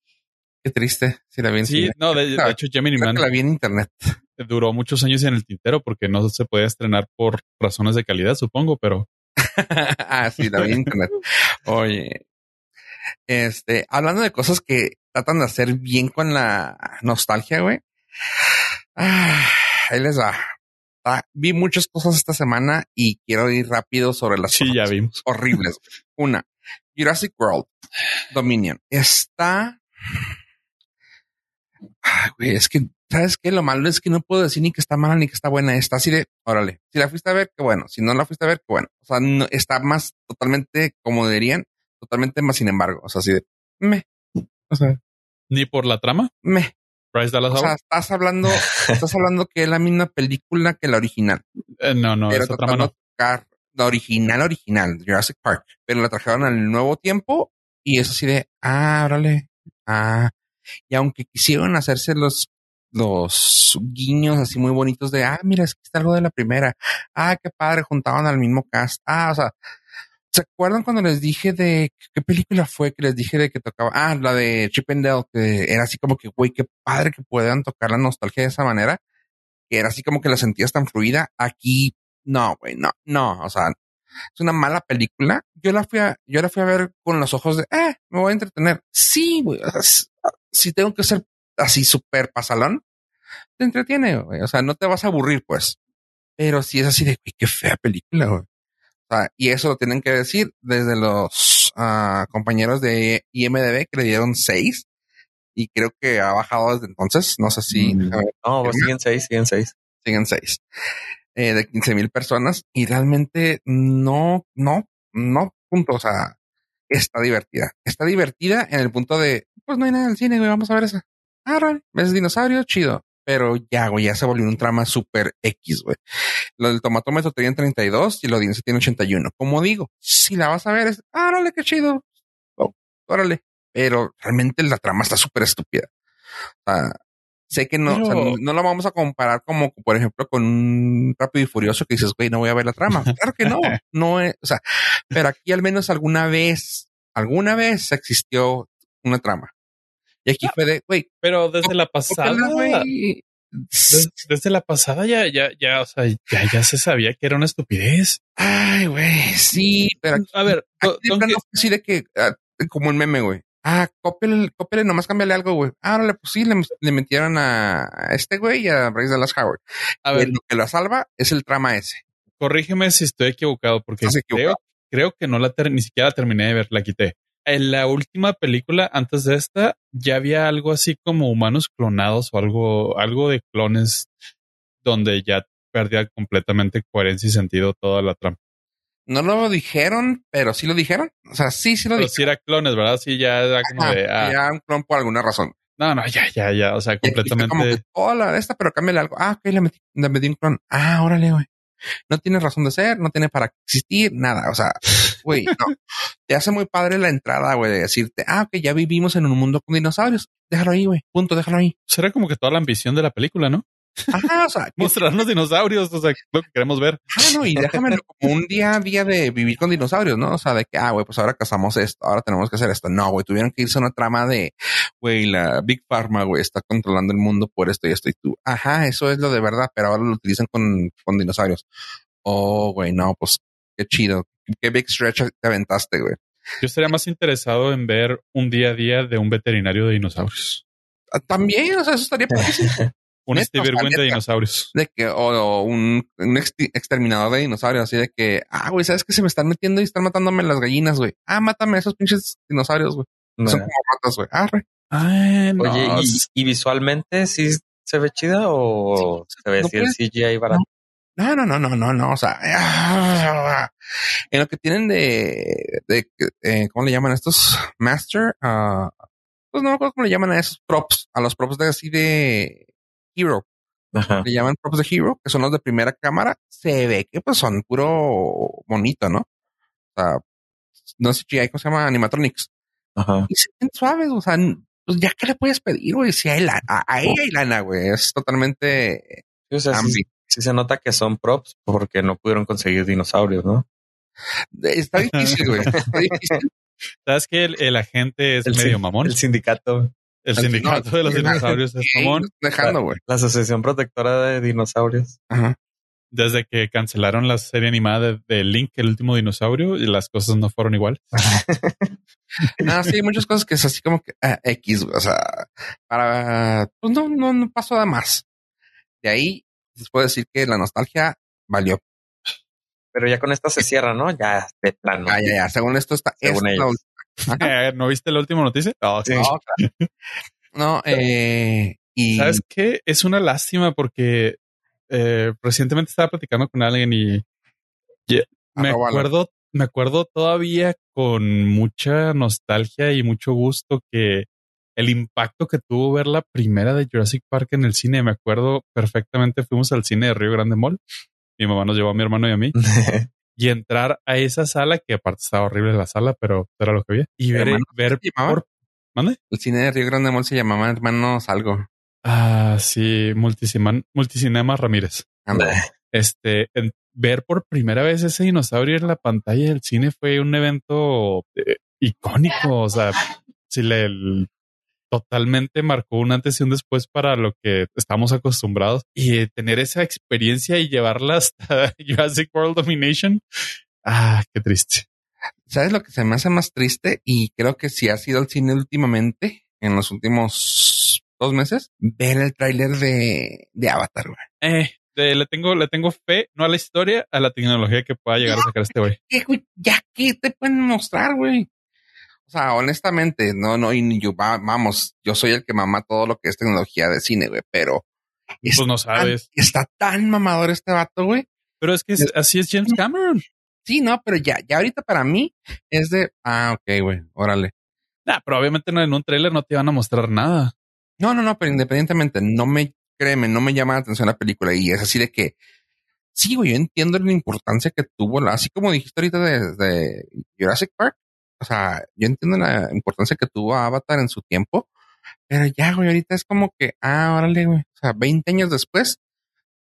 Qué triste. Si la vi en Sí, no, de, hecho, Gemini Man. la vi en internet. Duró muchos años en el tintero porque no se podía estrenar por razones de calidad, supongo, pero. ah, sí, la vi en internet. Oye. Este, hablando de cosas que tratan de hacer bien con la nostalgia, güey. Ah, ahí les va. Ah, vi muchas cosas esta semana y quiero ir rápido sobre las sí, ya vimos. horribles. Una, Jurassic World Dominion está. Ay, güey, es que, ¿sabes qué? Lo malo es que no puedo decir ni que está mala ni que está buena. Está así de, órale, si la fuiste a ver, qué bueno. Si no la fuiste a ver, qué bueno. O sea, no, está más totalmente, como dirían, totalmente más sin embargo. O sea, así de, me. O sea, ni por la trama. Me. Bryce Dallas o sea, estás hablando, estás hablando que es la misma película que la original. Eh, no, no, pero trama no. Tocar la original, original, Jurassic Park, pero la trajeron al nuevo tiempo y eso así de, ah, órale, ah, y aunque quisieron hacerse los, los guiños así muy bonitos de, ah, mira, es que está algo de la primera, ah, qué padre, juntaban al mismo cast, ah, o sea, ¿Se acuerdan cuando les dije de qué película fue que les dije de que tocaba? Ah, la de Chip and Dale, que era así como que, güey, qué padre que puedan tocar la nostalgia de esa manera. Que era así como que la sentías tan fluida. Aquí, no, güey, no, no. O sea, es una mala película. Yo la fui a, yo la fui a ver con los ojos de, eh, me voy a entretener. Sí, güey. si tengo que ser así súper pasalón, te entretiene, güey. O sea, no te vas a aburrir, pues. Pero si es así de, güey, qué fea película, güey y eso lo tienen que decir desde los uh, compañeros de IMDB que le dieron 6 y creo que ha bajado desde entonces. No sé si. Mm. no, pues siguen 6, siguen 6. Siguen 6. Eh, de 15 mil personas y realmente no, no, no, punto. O sea, está divertida. Está divertida en el punto de, pues no hay nada en el cine, güey, vamos a ver esa. Ah, ves dinosaurio, chido pero ya, güey, ya se volvió un trama súper X, güey. Lo del tomatómetro tenía 32 y la audiencia tiene 81. Como digo, si la vas a ver, es, ah, órale, qué chido. Oh, órale. Pero realmente la trama está súper estúpida. O sea, sé que no, no, la vamos a comparar como, por ejemplo, con un rápido y furioso que dices, güey, no voy a ver la trama. Claro que no, no es, o sea, pero aquí al menos alguna vez, alguna vez existió una trama. Y aquí fue de, güey. Pero desde la pasada, Desde, la pasada ya, ya, ya, o sea, ya, ya se sabía que era una estupidez. Ay, güey, sí, pero a ver, así de que, ah, como un meme, güey. Ah, cópiale, cópiale, nomás cámbiale algo, güey. Ah, pues sí, le, metieron a este güey y a Bryce Dallas Howard. A ver, lo que la salva es el trama ese. Corrígeme si estoy equivocado, porque creo, creo que no la ni siquiera la terminé de ver, la quité en la última película, antes de esta, ya había algo así como humanos clonados o algo, algo de clones donde ya perdía completamente coherencia y sentido toda la trampa. No lo dijeron, pero sí lo dijeron. O sea, sí, sí lo dijeron. Sí era clones, ¿verdad? Sí, ya era como de... Ah. Ya un clon por alguna razón. No, no, ya, ya, ya. O sea, completamente... Como que, hola, esta, pero cámbiale algo. Ah, ok, le metí, le metí un clon. Ah, órale, güey. No tiene razón de ser, no tiene para existir, nada. O sea, güey, no. Te hace muy padre la entrada, güey, de decirte, ah, ok, ya vivimos en un mundo con dinosaurios. Déjalo ahí, güey. Punto, déjalo ahí. Será como que toda la ambición de la película, ¿no? Ajá, o sea, mostrarnos dinosaurios, o sea, lo que queremos ver. Ah, no, y déjame como un día a día de vivir con dinosaurios, ¿no? O sea, de que, ah, güey, pues ahora cazamos esto, ahora tenemos que hacer esto. No, güey, tuvieron que irse a una trama de, güey, la Big Pharma, güey, está controlando el mundo por esto y esto y tú. Ajá, eso es lo de verdad, pero ahora lo utilizan con, con dinosaurios. Oh, güey, no, pues qué chido. Qué big stretch te aventaste, güey. Yo estaría más interesado en ver un día a día de un veterinario de dinosaurios. Ah, también, o sea, eso estaría un Steve de dinosaurios. De que, o, un, exterminador de dinosaurios, así de que, ah, güey, ¿sabes que se me están metiendo y están matándome las gallinas, güey? Ah, mátame a esos pinches dinosaurios, güey. Son como ratas, güey. Ah, Oye, ¿y, visualmente sí se ve chida o se ve así el CGI barato? No, no, no, no, no, no. O sea, en lo que tienen de, de eh, ¿cómo le llaman estos? Master, uh, pues no me acuerdo cómo le llaman a esos props, a los props de así de Hero. Le llaman props de Hero, que son los de primera cámara. Se ve que pues son puro bonito, ¿no? O sea, no sé si hay, ¿cómo se llama? Animatronics. Ajá. Y se ven suaves, o sea, pues ya que le puedes pedir, güey, si hay lana, a, ella hay lana, güey, es totalmente o sea, sí se nota que son props porque no pudieron conseguir dinosaurios, ¿no? Está difícil, güey. Está difícil. ¿Sabes que el, agente es medio mamón? El sindicato. El sindicato de los dinosaurios es mamón. Dejando, güey. La, Asociación Protectora de Dinosaurios. Ajá. Desde que cancelaron la serie animada de, Link, el último dinosaurio, y las cosas no fueron igual. no, sí, hay muchas cosas que es así como que ah, X, o sea, para, pues no, no, no pasó nada más. De ahí les puedo decir que la nostalgia valió. Pero ya con esta se cierra, ¿no? Ya de plano. Ah, ya, ya. Según esto está. Según ellos. ¿No viste la última noticia? No, no, eh, y sabes qué? Es una lástima porque eh, recientemente estaba platicando con alguien y me acuerdo, me acuerdo todavía con mucha nostalgia y mucho gusto que el impacto que tuvo ver la primera de Jurassic Park en el cine. Me acuerdo perfectamente, fuimos al cine de Río Grande Mall. Mi mamá nos llevó a mi hermano y a mí. y entrar a esa sala, que aparte estaba horrible la sala, pero era lo que había. Y ver, ver por... ¿Mande? El cine de Río Grande Mall se llamaba Hermanos Algo. Ah, sí, Multicinema Ramírez. Este, ver por primera vez ese dinosaurio en la pantalla del cine fue un evento eh, icónico. O sea, si le totalmente marcó un antes y un después para lo que estamos acostumbrados y tener esa experiencia y llevarla hasta Jurassic World Domination. Ah, qué triste. ¿Sabes lo que se me hace más triste? Y creo que si ha sido el cine últimamente, en los últimos dos meses, ver el tráiler de, de Avatar, güey. Eh, le tengo, le tengo fe, no a la historia, a la tecnología que pueda llegar a sacar este güey. Ya que te pueden mostrar, güey. O sea, honestamente, no, no, y yo, vamos, yo soy el que mama todo lo que es tecnología de cine, güey, pero. Pues no sabes. está tan mamador este vato, güey. Pero es que así es James Cameron. Sí, no, pero ya, ya ahorita para mí es de, ah, ok, güey, órale. Nah, pero obviamente no, en un trailer no te van a mostrar nada. No, no, no, pero independientemente, no me, créeme, no me llama la atención la película y es así de que, sí, güey, yo entiendo la importancia que tuvo, así como dijiste ahorita de, de Jurassic Park, o sea, yo entiendo la importancia que tuvo Avatar en su tiempo, pero ya, güey, ahorita es como que, ah, órale, güey, o sea, 20 años después,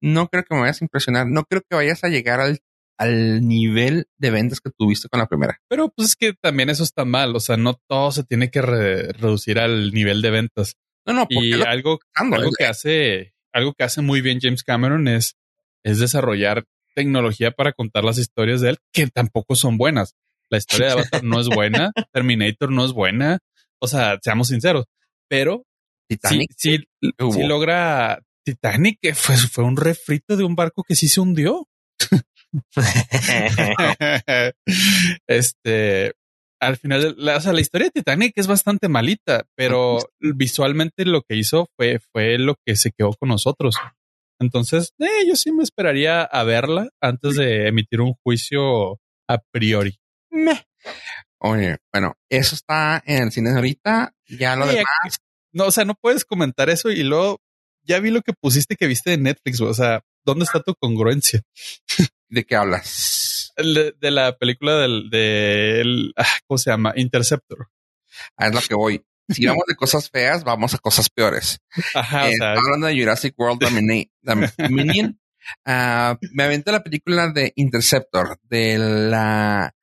no creo que me vayas a impresionar, no creo que vayas a llegar al, al nivel de ventas que tuviste con la primera. Pero pues es que también eso está mal, o sea, no todo se tiene que reducir al nivel de ventas. No, no, y algo, algo que hace, algo que hace muy bien James Cameron es, es desarrollar tecnología para contar las historias de él, que tampoco son buenas. La historia de Avatar no es buena, Terminator no es buena. O sea, seamos sinceros, pero Titanic sí, sí, logra Titanic, que fue, fue un refrito de un barco que sí se hundió. este, al final, la, o sea, la historia de Titanic es bastante malita, pero visualmente lo que hizo fue, fue lo que se quedó con nosotros. Entonces, eh, yo sí me esperaría a verla antes de emitir un juicio a priori. Oye, bueno, eso está en el cine ahorita. Ya lo demás. No, o sea, no puedes comentar eso y luego ya vi lo que pusiste que viste de Netflix. O sea, ¿dónde está tu congruencia? ¿De qué hablas? De, la película del, de, ah, ¿cómo se llama? Interceptor. Ah, es lo que voy. Si vamos de cosas feas, vamos a cosas peores. Ajá, eh, hablando de Jurassic World Dominion, uh, me aventé la película de Interceptor de la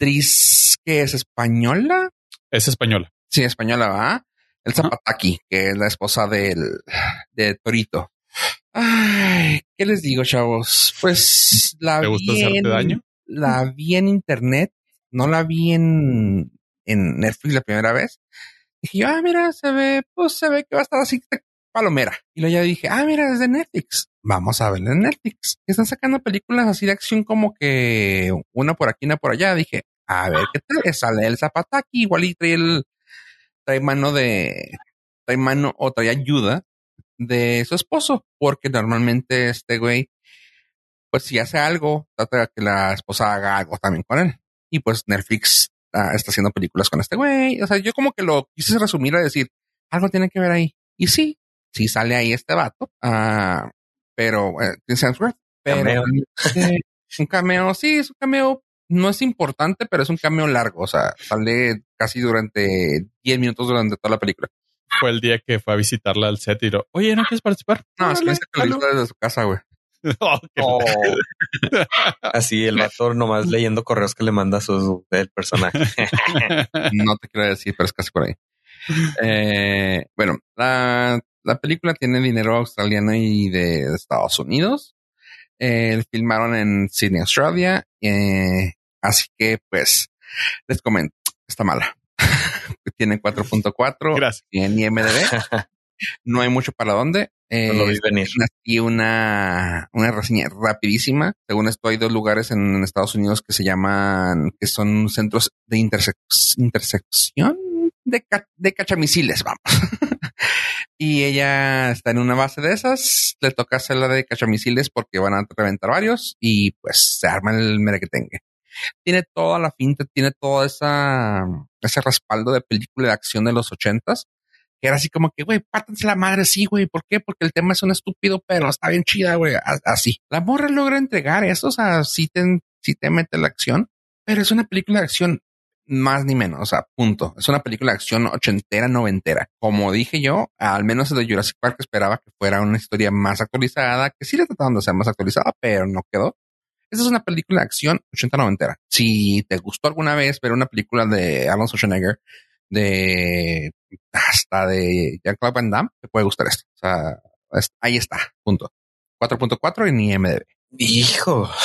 actriz que es española. Es española. Sí, española, ¿va? El Zapataki, que es la esposa del, de Torito. Ay, ¿qué les digo, chavos? Pues la vi en, daño? La vi en internet, no la vi en, en Netflix la primera vez. Dije yo, ah, mira, se ve, pues se ve que va a estar así palomera. Y luego ya dije, ah, mira, es de Netflix. Vamos a verla en Netflix. Están sacando películas así de acción como que una por aquí, una por allá. Dije, a ver qué tal. Sale el Zapataki, igual y trae el, trae mano de, trae mano o trae ayuda de su esposo, porque normalmente este güey, pues si hace algo, trata de que la esposa haga algo también con él. Y pues Netflix ah, está haciendo películas con este güey. O sea, yo como que lo quise resumir a decir, algo tiene que ver ahí. Y sí, sí sale ahí este vato. Ah, pero, eh, pero un cameo, sí, es un cameo no es importante, pero es un cameo largo. O sea, sale casi durante 10 minutos durante toda la película. Fue el día que fue a visitarla al set y dijo, oye, ¿no quieres participar? No, es que que lo desde su casa, güey. Oh, Así el vato nomás leyendo correos que le manda a su del personaje. no te quiero decir, pero es casi por ahí. Eh, bueno, la, la, película tiene dinero australiano y de Estados Unidos. Eh, filmaron en Sydney, Australia. Eh, Así que, pues, les comento, está mala. Tiene 4.4 en IMDb. no hay mucho para dónde. no lo vi venir. Y una, una reseña rapidísima. Según esto, hay dos lugares en Estados Unidos que se llaman, que son centros de intersección de, cachamisiles, vamos. y ella está en una base de esas, le toca hacer la de cachamisiles porque van a reventar varios y pues se arma el merequetengue. Tiene toda la finta, tiene todo esa, ese respaldo de película de acción de los ochentas, que era así como que, güey, pátense la madre, sí, güey, ¿por qué? Porque el tema es un estúpido, pero está bien chida, güey, así. La morra logra entregar eso, o sea, sí te, te mete la acción, pero es una película de acción más ni menos, o sea, punto. Es una película de acción ochentera, noventera. Como dije yo, al menos de Jurassic Park esperaba que fuera una historia más actualizada, que sí le trataron de ser más actualizada, pero no quedó. Esta es una película de acción 80-90. Si te gustó alguna vez ver una película de Arnold Schwarzenegger, de hasta de Jean-Claude Van Damme, te puede gustar esto. O sea, ahí está, punto. 4.4 en IMDb. Hijo.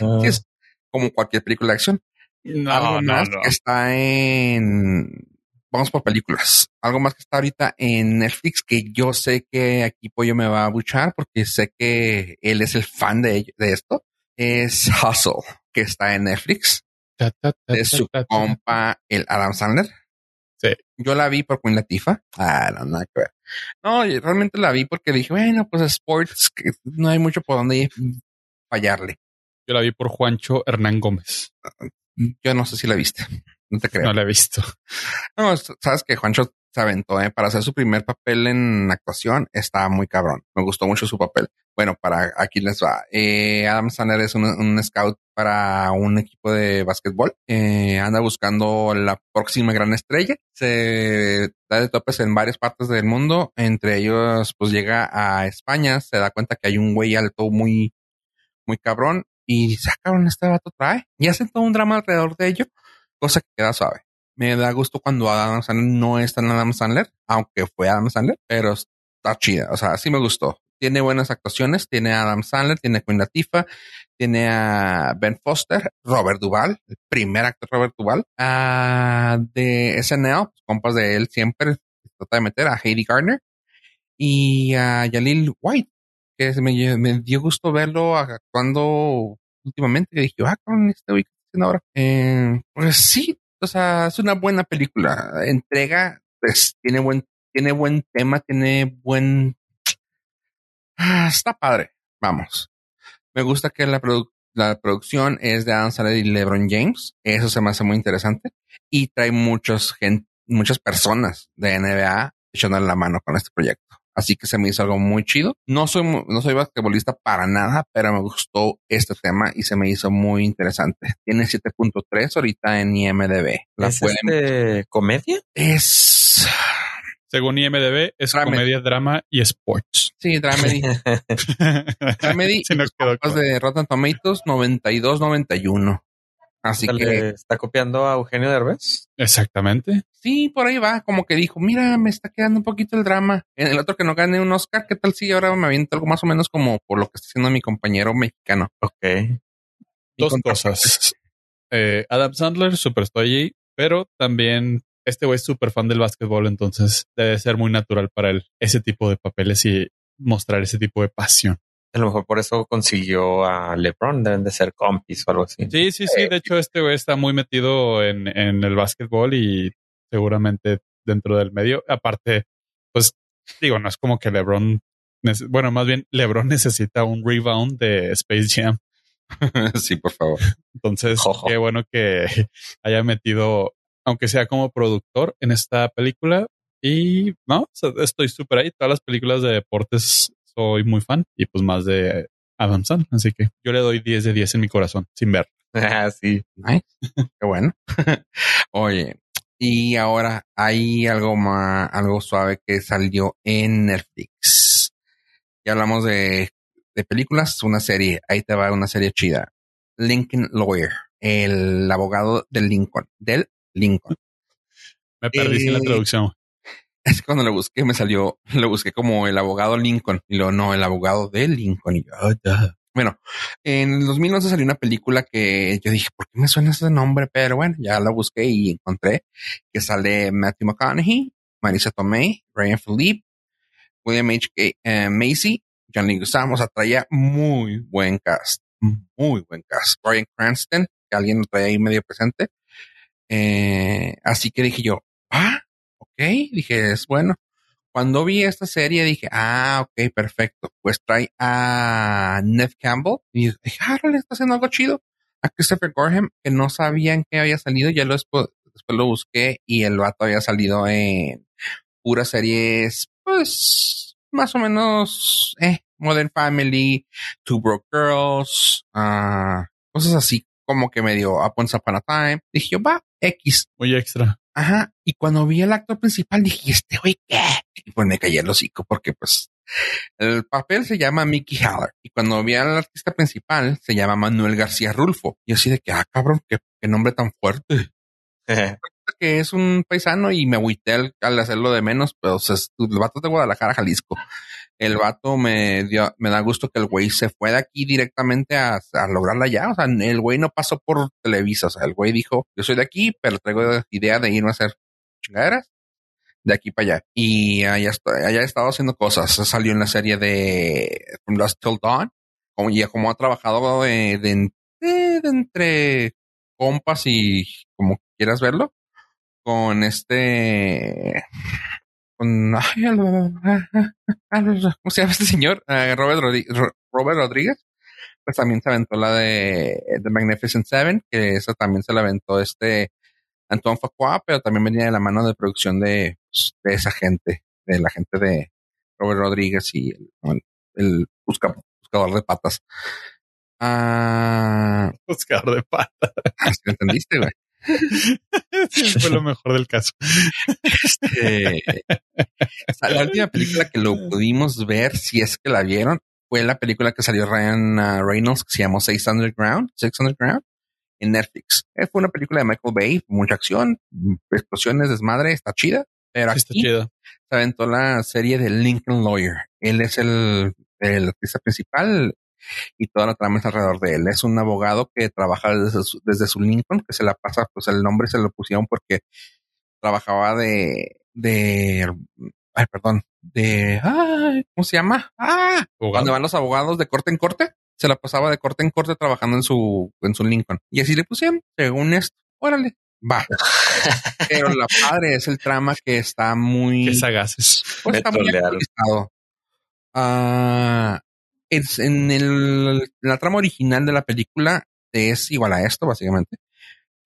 Ah. es como cualquier película de acción. No, no, no. está en vamos por películas. Algo más que está ahorita en Netflix que yo sé que aquí Pollo me va a buchar porque sé que él es el fan de, de esto. Es Hustle, que está en Netflix. de su compa, el Adam Sandler. Sí. Yo la vi por Queen Latifah. Ah, no, nada que ver. No, realmente la vi porque dije, bueno, pues sports, que no hay mucho por donde fallarle. Yo la vi por Juancho Hernán Gómez. Yo no sé si la viste. No te creo. No la he visto. No, sabes que Juancho se aventó ¿eh? para hacer su primer papel en actuación. Está muy cabrón. Me gustó mucho su papel. Bueno, para aquí les va. Eh, Adam Sandler es un, scout para un equipo de básquetbol. Eh, anda buscando la próxima gran estrella. Se da de topes en varias partes del mundo. Entre ellos, pues llega a España. Se da cuenta que hay un güey alto muy, muy cabrón. Y sacaron este vato trae. Y hacen todo un drama alrededor de ello cosa que queda suave. Me da gusto cuando Adam Sandler no está en Adam Sandler, aunque fue Adam Sandler, pero está chida. O sea, sí me gustó. Tiene buenas actuaciones. Tiene a Adam Sandler, tiene a Queen Latifah, tiene a Ben Foster, Robert Duvall, el primer actor Robert Duvall, de SNL, pues, compas de él siempre trata de meter a Heidi Gardner y a Yalil White, que me, me dio gusto verlo actuando últimamente. Que dije, ah, con este güey ahora. Eh, pues sí, o sea, es una buena película. Entrega, pues tiene buen, tiene buen tema, tiene buen. Está padre. Vamos. Me gusta que la, la producción es de Adam Sandler y LeBron James. Eso se me hace muy interesante. Y trae muchos gente, muchas personas de NBA echándole la mano con este proyecto. Así que se me hizo algo muy chido. No soy, no soy basquetbolista para nada, pero me gustó este tema y se me hizo muy interesante. Tiene 7.3 ahorita en IMDB. ¿La ¿Es este comedia? Es... Según IMDB, es comedia, drama y sports. Sí, dramedy. dramedy. Se nos quedó de Rotten Tomatoes 92-91. Así que está copiando a Eugenio Derbez. Exactamente. Sí, por ahí va, como que dijo, mira, me está quedando un poquito el drama. En el otro que no gane un Oscar, ¿qué tal si ahora me aviento algo más o menos como por lo que está haciendo mi compañero mexicano? Ok. Dos cosas. Eh, Adam Sandler, super estoy pero también este güey es súper fan del básquetbol, entonces debe ser muy natural para él ese tipo de papeles y mostrar ese tipo de pasión. A lo mejor por eso consiguió a LeBron, deben de ser compis o algo así. Sí, sí, sí. De hecho, este güey está muy metido en, en el básquetbol y seguramente dentro del medio. Aparte, pues digo, no es como que LeBron, bueno, más bien LeBron necesita un rebound de Space Jam. sí, por favor. Entonces, qué bueno que haya metido, aunque sea como productor en esta película. Y no, estoy súper ahí. Todas las películas de deportes soy muy fan y pues más de Adam Sandler. Así que yo le doy 10 de 10 en mi corazón sin ver. Ah, sí. Qué bueno. Oye, y ahora hay algo más, algo suave que salió en Netflix. Ya hablamos de, de películas, una serie. Ahí te va una serie chida. Lincoln Lawyer, el abogado del Lincoln, del Lincoln. Me perdí en la eh, traducción. Es cuando lo busqué, me salió, lo busqué como el abogado Lincoln y luego no, el abogado de Lincoln. Y yo, bueno, en el 2011 salió una película que yo dije, ¿por qué me suena ese nombre? Pero bueno, ya la busqué y encontré que sale Matthew McConaughey, Marisa Tomei, Ryan Philippe, William H. Eh, Macy, John Leguizamo. O sea, traía muy buen cast. Muy buen cast. Brian Cranston, que alguien lo traía ahí medio presente. Eh, así que dije yo, ah. Dije, es bueno. Cuando vi esta serie dije, ah, ok, perfecto. Pues trae a Ned Campbell y dije, ah, le está haciendo algo chido. A Christopher Gorham, que no sabían que había salido, ya lo después, después lo busqué y el vato había salido en puras series, pues, más o menos, eh, Modern Family, Two Broke Girls, uh, cosas así como que me dio a Once Upon a Time. Dije va, X. Muy extra. Ajá. Y cuando vi el actor principal dije, este güey, ¿qué? Y pues me caí el hocico porque pues el papel se llama Mickey Haller. Y cuando vi al artista principal se llama Manuel García Rulfo. Y así de que, ah, cabrón, qué, qué nombre tan fuerte. que es un paisano y me agüité al, hacerlo de menos, pero el vato de Guadalajara, Jalisco. El vato me dio, me da gusto que el güey se fue de aquí directamente a, a lograrla ya. O sea, el güey no pasó por Televisa. O sea, el güey dijo, yo soy de aquí, pero traigo la idea de irme a hacer chingaderas de aquí para allá. Y allá, allá he estado haciendo cosas. Salió en la serie de From Dusk Till Dawn. Como, como ha trabajado de, de, de entre compas y como quieras verlo con este con ¿cómo se llama este señor? Ah, Robert, Robert Rodríguez. Pues también se aventó la de The Magnificent Seven que eso también se la aventó este Antoine Facua pero también venía de la mano de producción de, pues, de esa gente de la gente de Robert Rodríguez y el, buscador de patas. Ah. Buscador de patas. Entendiste güey fue lo mejor del caso. Este, la última película que lo pudimos ver, si es que la vieron, fue la película que salió Ryan uh, Reynolds, que se llamó Six Underground, Six Underground, en Netflix. Eh, fue una película de Michael Bay, mucha acción, explosiones, desmadre, está chida. Pero aquí se aventó la serie de Lincoln Lawyer. Él es el, el artista principal, y toda la trama es alrededor de él. Es un abogado que trabaja desde su, desde su Lincoln, que se la pasa, pues el nombre se lo pusieron porque trabajaba de, de, ay, perdón, de, ay, ¿cómo se llama? Ah, cuando van los abogados de corte en corte, se la pasaba de corte en corte trabajando en su, en su Lincoln. Y así le pusieron, según esto, órale, va. Pero la padre es el trama que está muy... Qué sagaces. Pues está muy Ah, en, el, la trama original de la película es igual a esto, básicamente.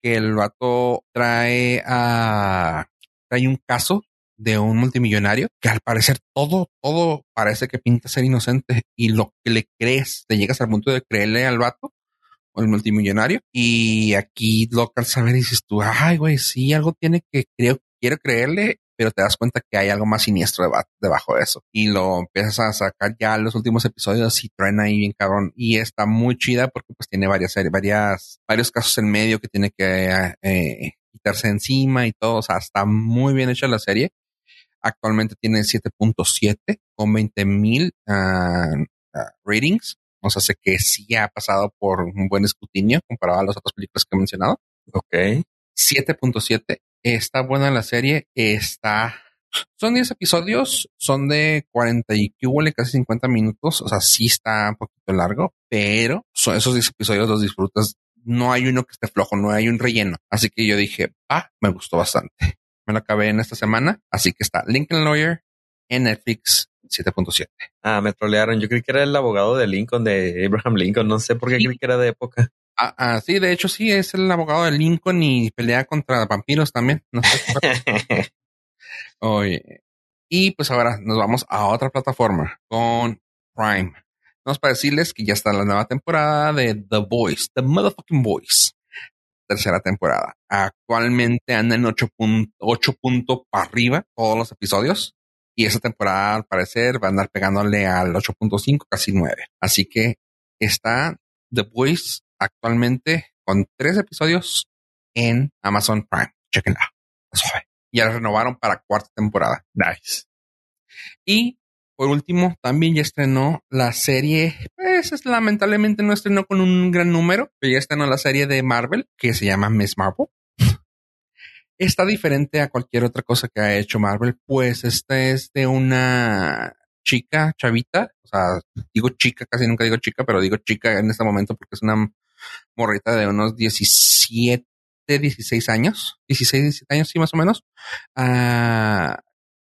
Que el vato trae a, trae un caso de un multimillonario que al parecer todo, todo parece que pinta ser inocente y lo que le crees, te llegas al punto de creerle al vato o el multimillonario y aquí lo al saber dices tú, ay güey, sí, algo tiene que creo, quiero creerle pero te das cuenta que hay algo más siniestro debajo de eso. Y lo empiezas a sacar ya los últimos episodios y traen ahí bien cabrón. Y está muy chida porque pues tiene varias series, varias, varios casos en medio que tiene que eh, quitarse encima y todo. O sea, está muy bien hecha la serie. Actualmente tiene 7.7 con 20 mil ah, ah, ratings. O sea, sé que sí ha pasado por un buen escrutinio comparado a las otras películas que he mencionado. Ok. 7.7 Está buena la serie. Está. Son 10 episodios, son de 40 y que casi 50 minutos. O sea, sí está un poquito largo, pero son esos 10 episodios los disfrutas. No hay uno que esté flojo, no hay un relleno. Así que yo dije, ah, me gustó bastante. Me lo acabé en esta semana. Así que está Lincoln Lawyer en Netflix 7.7. Ah, me trolearon. Yo creí que era el abogado de Lincoln, de Abraham Lincoln. No sé por qué creí que era de época. Ah, ah, sí, de hecho sí, es el abogado de Lincoln y pelea contra vampiros también. No sé. Oye, y pues ahora nos vamos a otra plataforma con Prime. Vamos para decirles que ya está la nueva temporada de The Voice, The Motherfucking Voice. Tercera temporada. Actualmente anda en 8.8 puntos para arriba todos los episodios. Y esa temporada, al parecer, va a andar pegándole al 8.5, casi 9. Así que está The Voice actualmente con tres episodios en Amazon Prime. Chequenla. Ya la renovaron para cuarta temporada. Nice. Y por último, también ya estrenó la serie, pues lamentablemente no estrenó con un gran número, pero ya estrenó la serie de Marvel que se llama Miss Marvel. está diferente a cualquier otra cosa que ha hecho Marvel, pues esta es de una chica, chavita, o sea, digo chica, casi nunca digo chica, pero digo chica en este momento porque es una morrita de unos 17, 16 años, 16, 17 años, sí, más o menos, uh,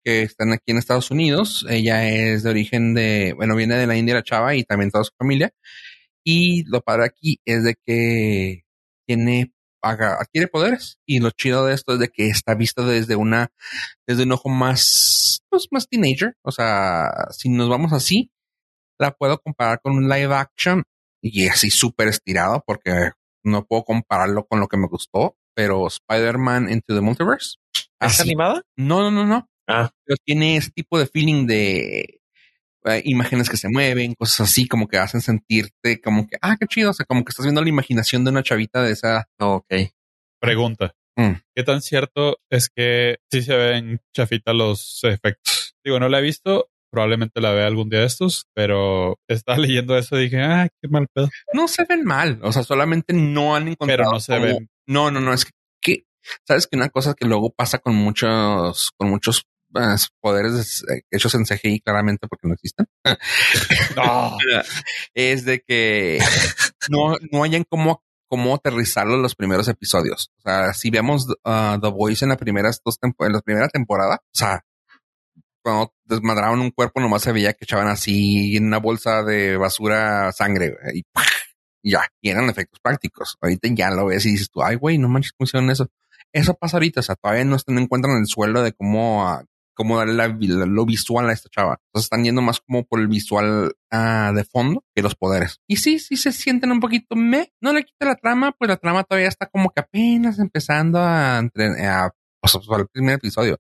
que están aquí en Estados Unidos. Ella es de origen de, bueno, viene de la India la chava y también toda su familia. Y lo padre aquí es de que tiene adquiere poderes y lo chido de esto es de que está visto desde una desde un ojo más pues más teenager o sea si nos vamos así la puedo comparar con un live action y así súper estirado porque no puedo compararlo con lo que me gustó pero Spider-Man Into the Multiverse ¿Es animada? No, no, no, no. Ah. Pero tiene ese tipo de feeling de eh, imágenes que se mueven, cosas así como que hacen sentirte como que, ah, qué chido, o sea, como que estás viendo la imaginación de una chavita de esa. ok. Pregunta. Mm. ¿Qué tan cierto es que sí se ven chafita los efectos? Digo, no la he visto, probablemente la vea algún día de estos, pero estaba leyendo eso y dije, ah, qué mal pedo. No se ven mal, o sea, solamente no han encontrado. Pero no se ven. No, no, no, es que, que, sabes que una cosa que luego pasa con muchos, con muchos poderes eh, hechos en CGI claramente porque no existen. es de que no, no hayan cómo, cómo aterrizarlo en los primeros episodios. O sea, si vemos uh, The Voice en las primeras dos en la primera temporada, o sea, cuando desmadraban un cuerpo nomás se veía que echaban así en una bolsa de basura sangre y, ya, y eran efectos prácticos. Ahorita ya lo ves y dices tú, ay, güey, no manches, ¿cómo eso? Eso pasa ahorita, o sea, todavía no están encuentran el suelo de cómo, uh, cómo darle la, lo visual a esta chava. Entonces están yendo más como por el visual uh, de fondo que los poderes. Y sí, sí se sienten un poquito me. No le quita la trama, pues la trama todavía está como que apenas empezando a, a pues, el primer episodio.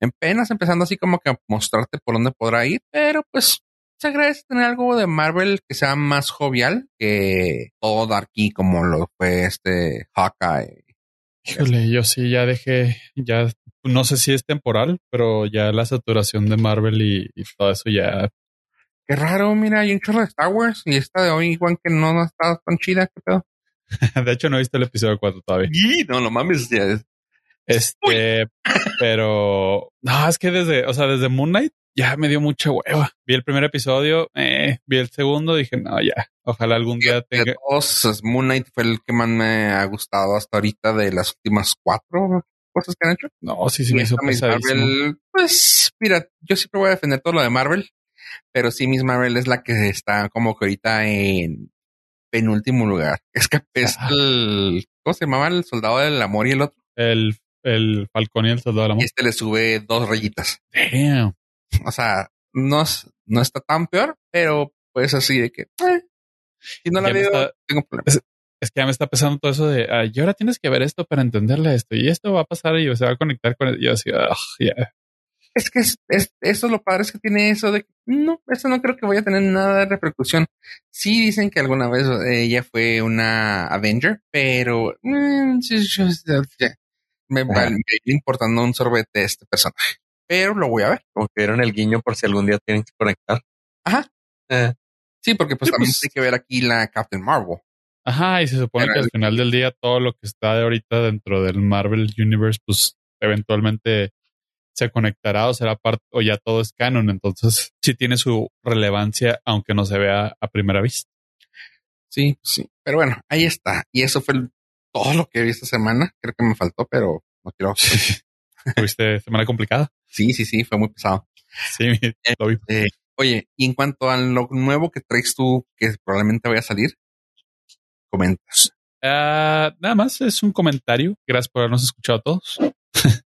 Apenas empezando así como que a mostrarte por dónde podrá ir, pero pues se agradece tener algo de Marvel que sea más jovial que todo Darky como lo fue este Hawkeye Híjole, yo sí ya dejé, ya no sé si es temporal, pero ya la saturación de Marvel y, todo eso ya. Qué raro, mira, hay un chorro de Star Wars y esta de hoy igual que no, está tan chida, qué pedo. de hecho, no he visto el episodio 4 todavía. Y no, lo mames, ya Este, pero no, es que desde, o sea, desde Moon Knight ya me dio mucha hueva. Vi el primer episodio, eh, vi el segundo, dije, no, ya, ojalá algún día tenga. Dos, Moon Knight fue el que más me ha gustado hasta ahorita de las últimas cuatro cosas que han hecho. No, sí, sí, me hizo Marvel, pues, mira, yo siempre voy a defender todo lo de Marvel, pero sí, Miss Marvel es la que está como que ahorita en penúltimo lugar. Es que es ah. el, ¿cómo se llamaba? El soldado del amor y el otro. El, el Falcón y el soldado del amor. Este le sube dos rayitas. Damn. O sea, no, no está tan peor, pero pues así de que, eh, si no la veo, tengo problemas. Es, que ya me está pesando todo eso de, y ahora tienes que ver esto para entenderle esto, y esto va a pasar y se va a conectar con el, yo así, Es que es, es, eso lo padre es que tiene eso de, no, eso no creo que vaya a tener nada de repercusión. Sí dicen que alguna vez ella fue una Avenger, pero mm, me va importando un sorbete este personaje pero lo voy a ver. Como que vieron el guiño por si algún día tienen que conectar. Ajá. Eh. Sí, porque pues también pues hay que ver aquí la Captain Marvel. Ajá, y se supone que al final del día todo lo que está de ahorita dentro del Marvel Universe, pues eventualmente se conectará o será parte, o ya todo es canon. Entonces sí tiene su relevancia, aunque no se vea a primera vista. Sí, sí. Pero bueno, ahí está. Y eso fue todo lo que vi esta semana. Creo que me faltó, pero no quiero. ¿Tuviste semana complicada? Sí, sí, sí, fue muy pesado. Sí, lo vi. Este, oye, y en cuanto a lo nuevo que traes tú, que probablemente vaya a salir, comentas. Ah, nada más es un comentario. Gracias por habernos escuchado a todos.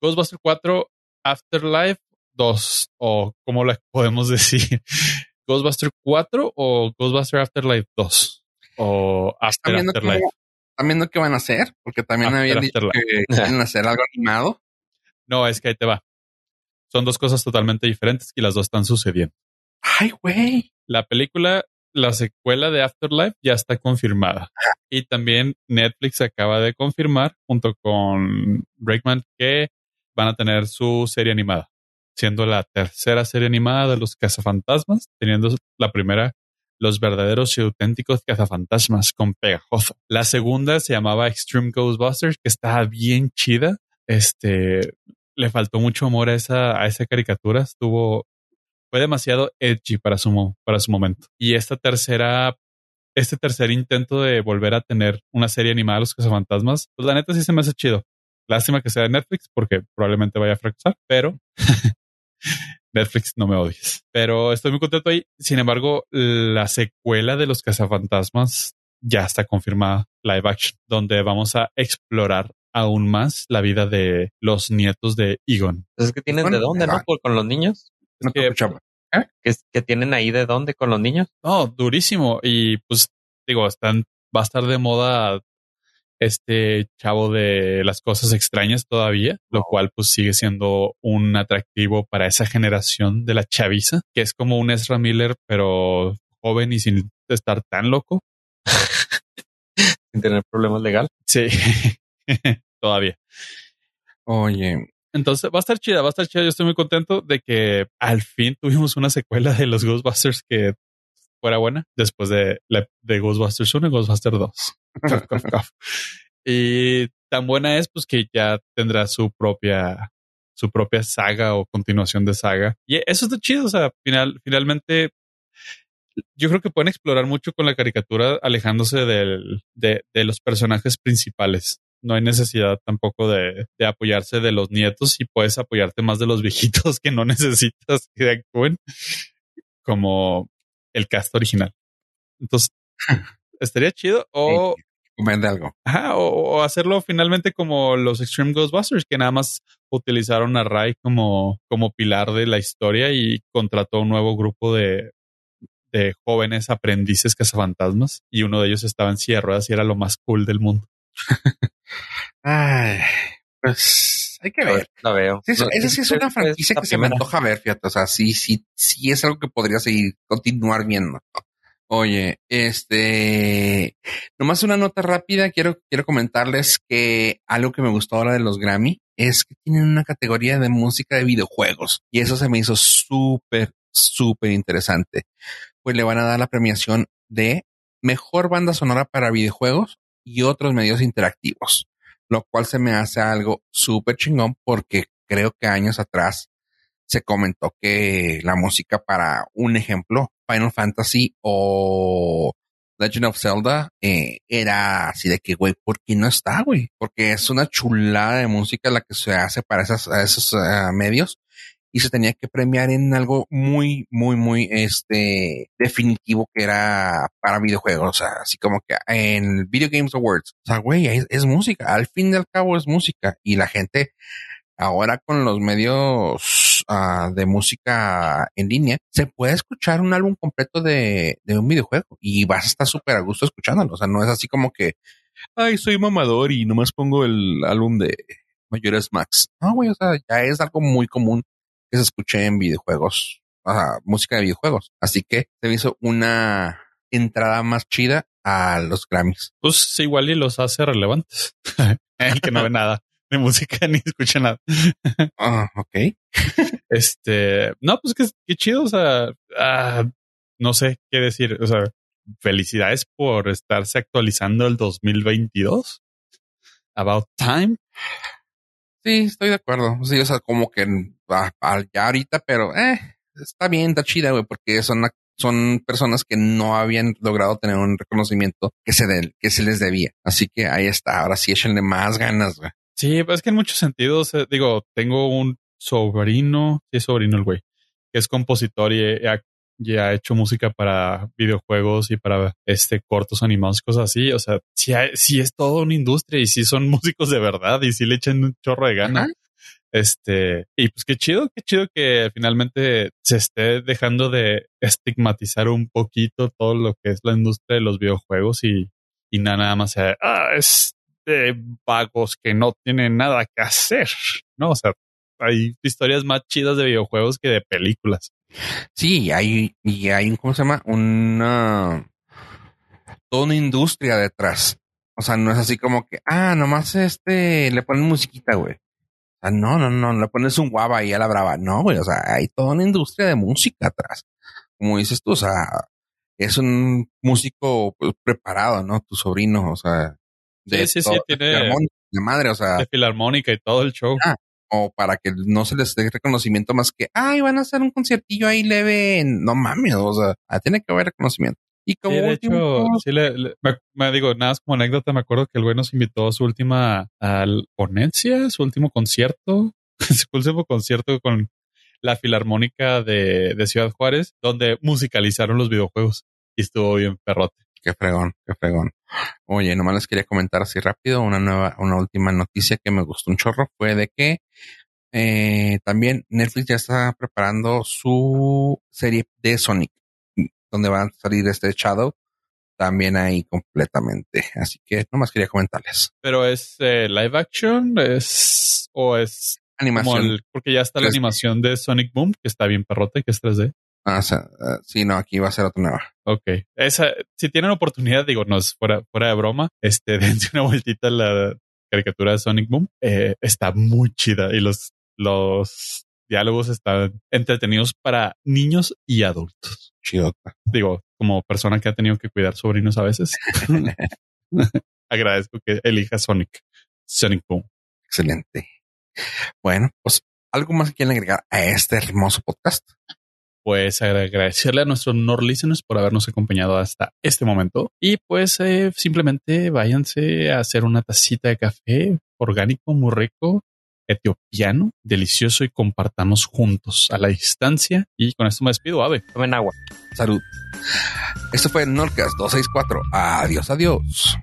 Ghostbuster 4 Afterlife 2, o como le podemos decir, Ghostbuster 4 o Ghostbuster Afterlife 2, o After Afterlife. ¿Están viendo qué van a hacer? Porque también habían dicho que quieren hacer algo animado. No, es que ahí te va. Son dos cosas totalmente diferentes y las dos están sucediendo. Ay, güey. La película, la secuela de Afterlife ya está confirmada. Y también Netflix acaba de confirmar, junto con Breakman, que van a tener su serie animada, siendo la tercera serie animada de los cazafantasmas, teniendo la primera los verdaderos y auténticos cazafantasmas con pegajoso. La segunda se llamaba Extreme Ghostbusters, que estaba bien chida. Este le faltó mucho amor a esa, a esa caricatura. Estuvo, fue demasiado edgy para su, momento. Y esta tercera, este tercer intento de volver a tener una serie animada los cazafantasmas, pues la neta sí se me hace chido. Lástima que sea de Netflix porque probablemente vaya a fracasar, pero Netflix no me odies. Pero estoy muy contento ahí. Sin embargo, la secuela de los cazafantasmas ya está confirmada live action, donde vamos a explorar aún más la vida de los nietos de Egon. Es que tienen de dónde, ¿no? Con los niños. que, ¿Eh? que, tienen ahí de dónde con los niños. No, durísimo. Y pues digo, están, va a estar de moda este chavo de las cosas extrañas todavía, lo cual pues sigue siendo un atractivo para esa generación de la chaviza, que es como un Ezra Miller, pero joven y sin estar tan loco. sin tener problemas legales. Sí, todavía. Oye. Entonces va a estar chida, va a estar chida. Yo estoy muy contento de que al fin tuvimos una secuela de los Ghostbusters que fuera buena después de, de Ghostbusters 1 y Ghostbusters 2. Y tan buena es pues que ya tendrá su propia su propia saga o continuación de saga. Y eso está chido, o sea, final, finalmente yo creo que pueden explorar mucho con la caricatura alejándose del, de, de los personajes principales. No hay necesidad tampoco de, de, apoyarse de los nietos y puedes apoyarte más de los viejitos que no necesitas que actúen como el cast original. Entonces, estaría chido o... Vende algo. Ajá, o, hacerlo finalmente como los Extreme Ghostbusters, que nada más utilizaron a Ray como, como pilar de la historia y contrató un nuevo grupo de, de jóvenes aprendices cazafantasmas y uno de ellos estaba en silla de ruedas y era lo más cool del mundo. Ay, pues hay que ver. Lo veo. esa sí es una franquicia que se me antoja ver, fíjate. O sea, sí, sí, sí es algo que podría seguir, continuar viendo. Oye, este, nomás una nota rápida. Quiero, quiero comentarles que algo que me gustó ahora de los Grammy es que tienen una categoría de música de videojuegos y eso se me hizo súper, súper interesante. Pues le van a dar la premiación de mejor banda sonora para videojuegos y otros medios interactivos, lo cual se me hace algo súper chingón porque creo que años atrás se comentó que la música para un ejemplo, Final Fantasy o Legend of Zelda, eh, era así de que, güey, ¿por qué no está, güey? Porque es una chulada de música la que se hace para esas, esos uh, medios y se tenía que premiar en algo muy, muy, muy, este, definitivo que era para videojuegos, o sea, así como que en Video Games Awards, o sea, güey, es, es música, al fin y al cabo es música y la gente ahora con los medios uh, de música en línea, se puede escuchar un álbum completo de, de un videojuego y vas a estar súper a gusto escuchándolo. O sea, no es así como que, ay, soy mamador y nomás pongo el álbum de Mayores Max. No, güey, o sea, ya es algo muy común que se escuche en videojuegos, uh, música de videojuegos. Así que se me hizo una entrada más chida a los Grammys. Pues igual y los hace relevantes. El que no ve nada de música ni escucha nada. Ah, ok. este, no, pues que, qué chido, o sea, uh, no sé qué decir, o sea, felicidades por estarse actualizando el 2022. About time. Sí, estoy de acuerdo. Sí, o sea, como que uh, ya ahorita, pero eh, está bien, está chida, güey, porque son, son personas que no habían logrado tener un reconocimiento que se, de, que se les debía. Así que ahí está. Ahora sí, échenle más ganas, güey. Sí, pues es que en muchos sentidos, eh, digo, tengo un sobrino, sí es sobrino el güey, que es compositor y, ha, hecho música para videojuegos y para este cortos animados, cosas así. O sea, sí, es todo una industria y sí son músicos de verdad y sí le echan un chorro de gana. Este, y pues qué chido, qué chido que finalmente se esté dejando de estigmatizar un poquito todo lo que es la industria de los videojuegos y, y nada, nada más sea, ah, es de vagos que no tienen nada que hacer, ¿no? O sea, hay historias más chidas de videojuegos que de películas. Sí, hay, y hay, ¿cómo se llama? Una, toda una industria detrás. O sea, no es así como que, ah, nomás este, le ponen musiquita, güey. O sea, no, no, no, le pones un guava y a la brava. No, güey, o sea, hay toda una industria de música atrás. Como dices tú, o sea, es un músico pues, preparado, ¿no? Tu sobrino, o sea, de sí, sí, sí, tiene de madre, o sea, de filarmónica y todo el show. Ah, o para que no se les dé reconocimiento más que, ay, van a hacer un conciertillo ahí leve, no mames, o sea, ah, tiene que haber reconocimiento. Y como de hecho, sí le, me, digo, nada más como anécdota, me acuerdo que el güey nos invitó a su última ponencia, su último concierto, su último concierto con la Filarmónica de, de Ciudad Juárez, donde musicalizaron los videojuegos y estuvo bien perrote. Qué fregón, qué fregón. Oye, nomás les quería comentar así rápido una nueva, una última noticia que me gustó un chorro fue de que eh, también Netflix ya está preparando su serie de Sonic donde van a salir este Shadow, también ahí completamente. Así que nomás quería comentarles. Pero es eh, live action, es o es animación. porque ya está la animación de Sonic Boom, que está bien perrote, que es 3D. Ah, eh, sí, no, aquí va a ser otra nueva. Ok. Esa, si tienen oportunidad, digo, no es fuera, fuera de broma, este, dense una vueltita a la caricatura de Sonic Boom. Eh, está muy chida y los, los diálogos están entretenidos para niños y adultos. Chidota. Digo, como persona que ha tenido que cuidar sobrinos a veces, agradezco que elija Sonic. Sonic Boom. Excelente. Bueno, pues algo más que quieren agregar a este hermoso podcast. Pues agradecerle a nuestros Nord listeners por habernos acompañado hasta este momento. Y pues eh, simplemente váyanse a hacer una tacita de café orgánico, muy rico, etiopiano, delicioso y compartamos juntos a la distancia. Y con esto me despido, Ave. Tomen agua. Salud. Esto fue Norcas 264. Adiós, adiós.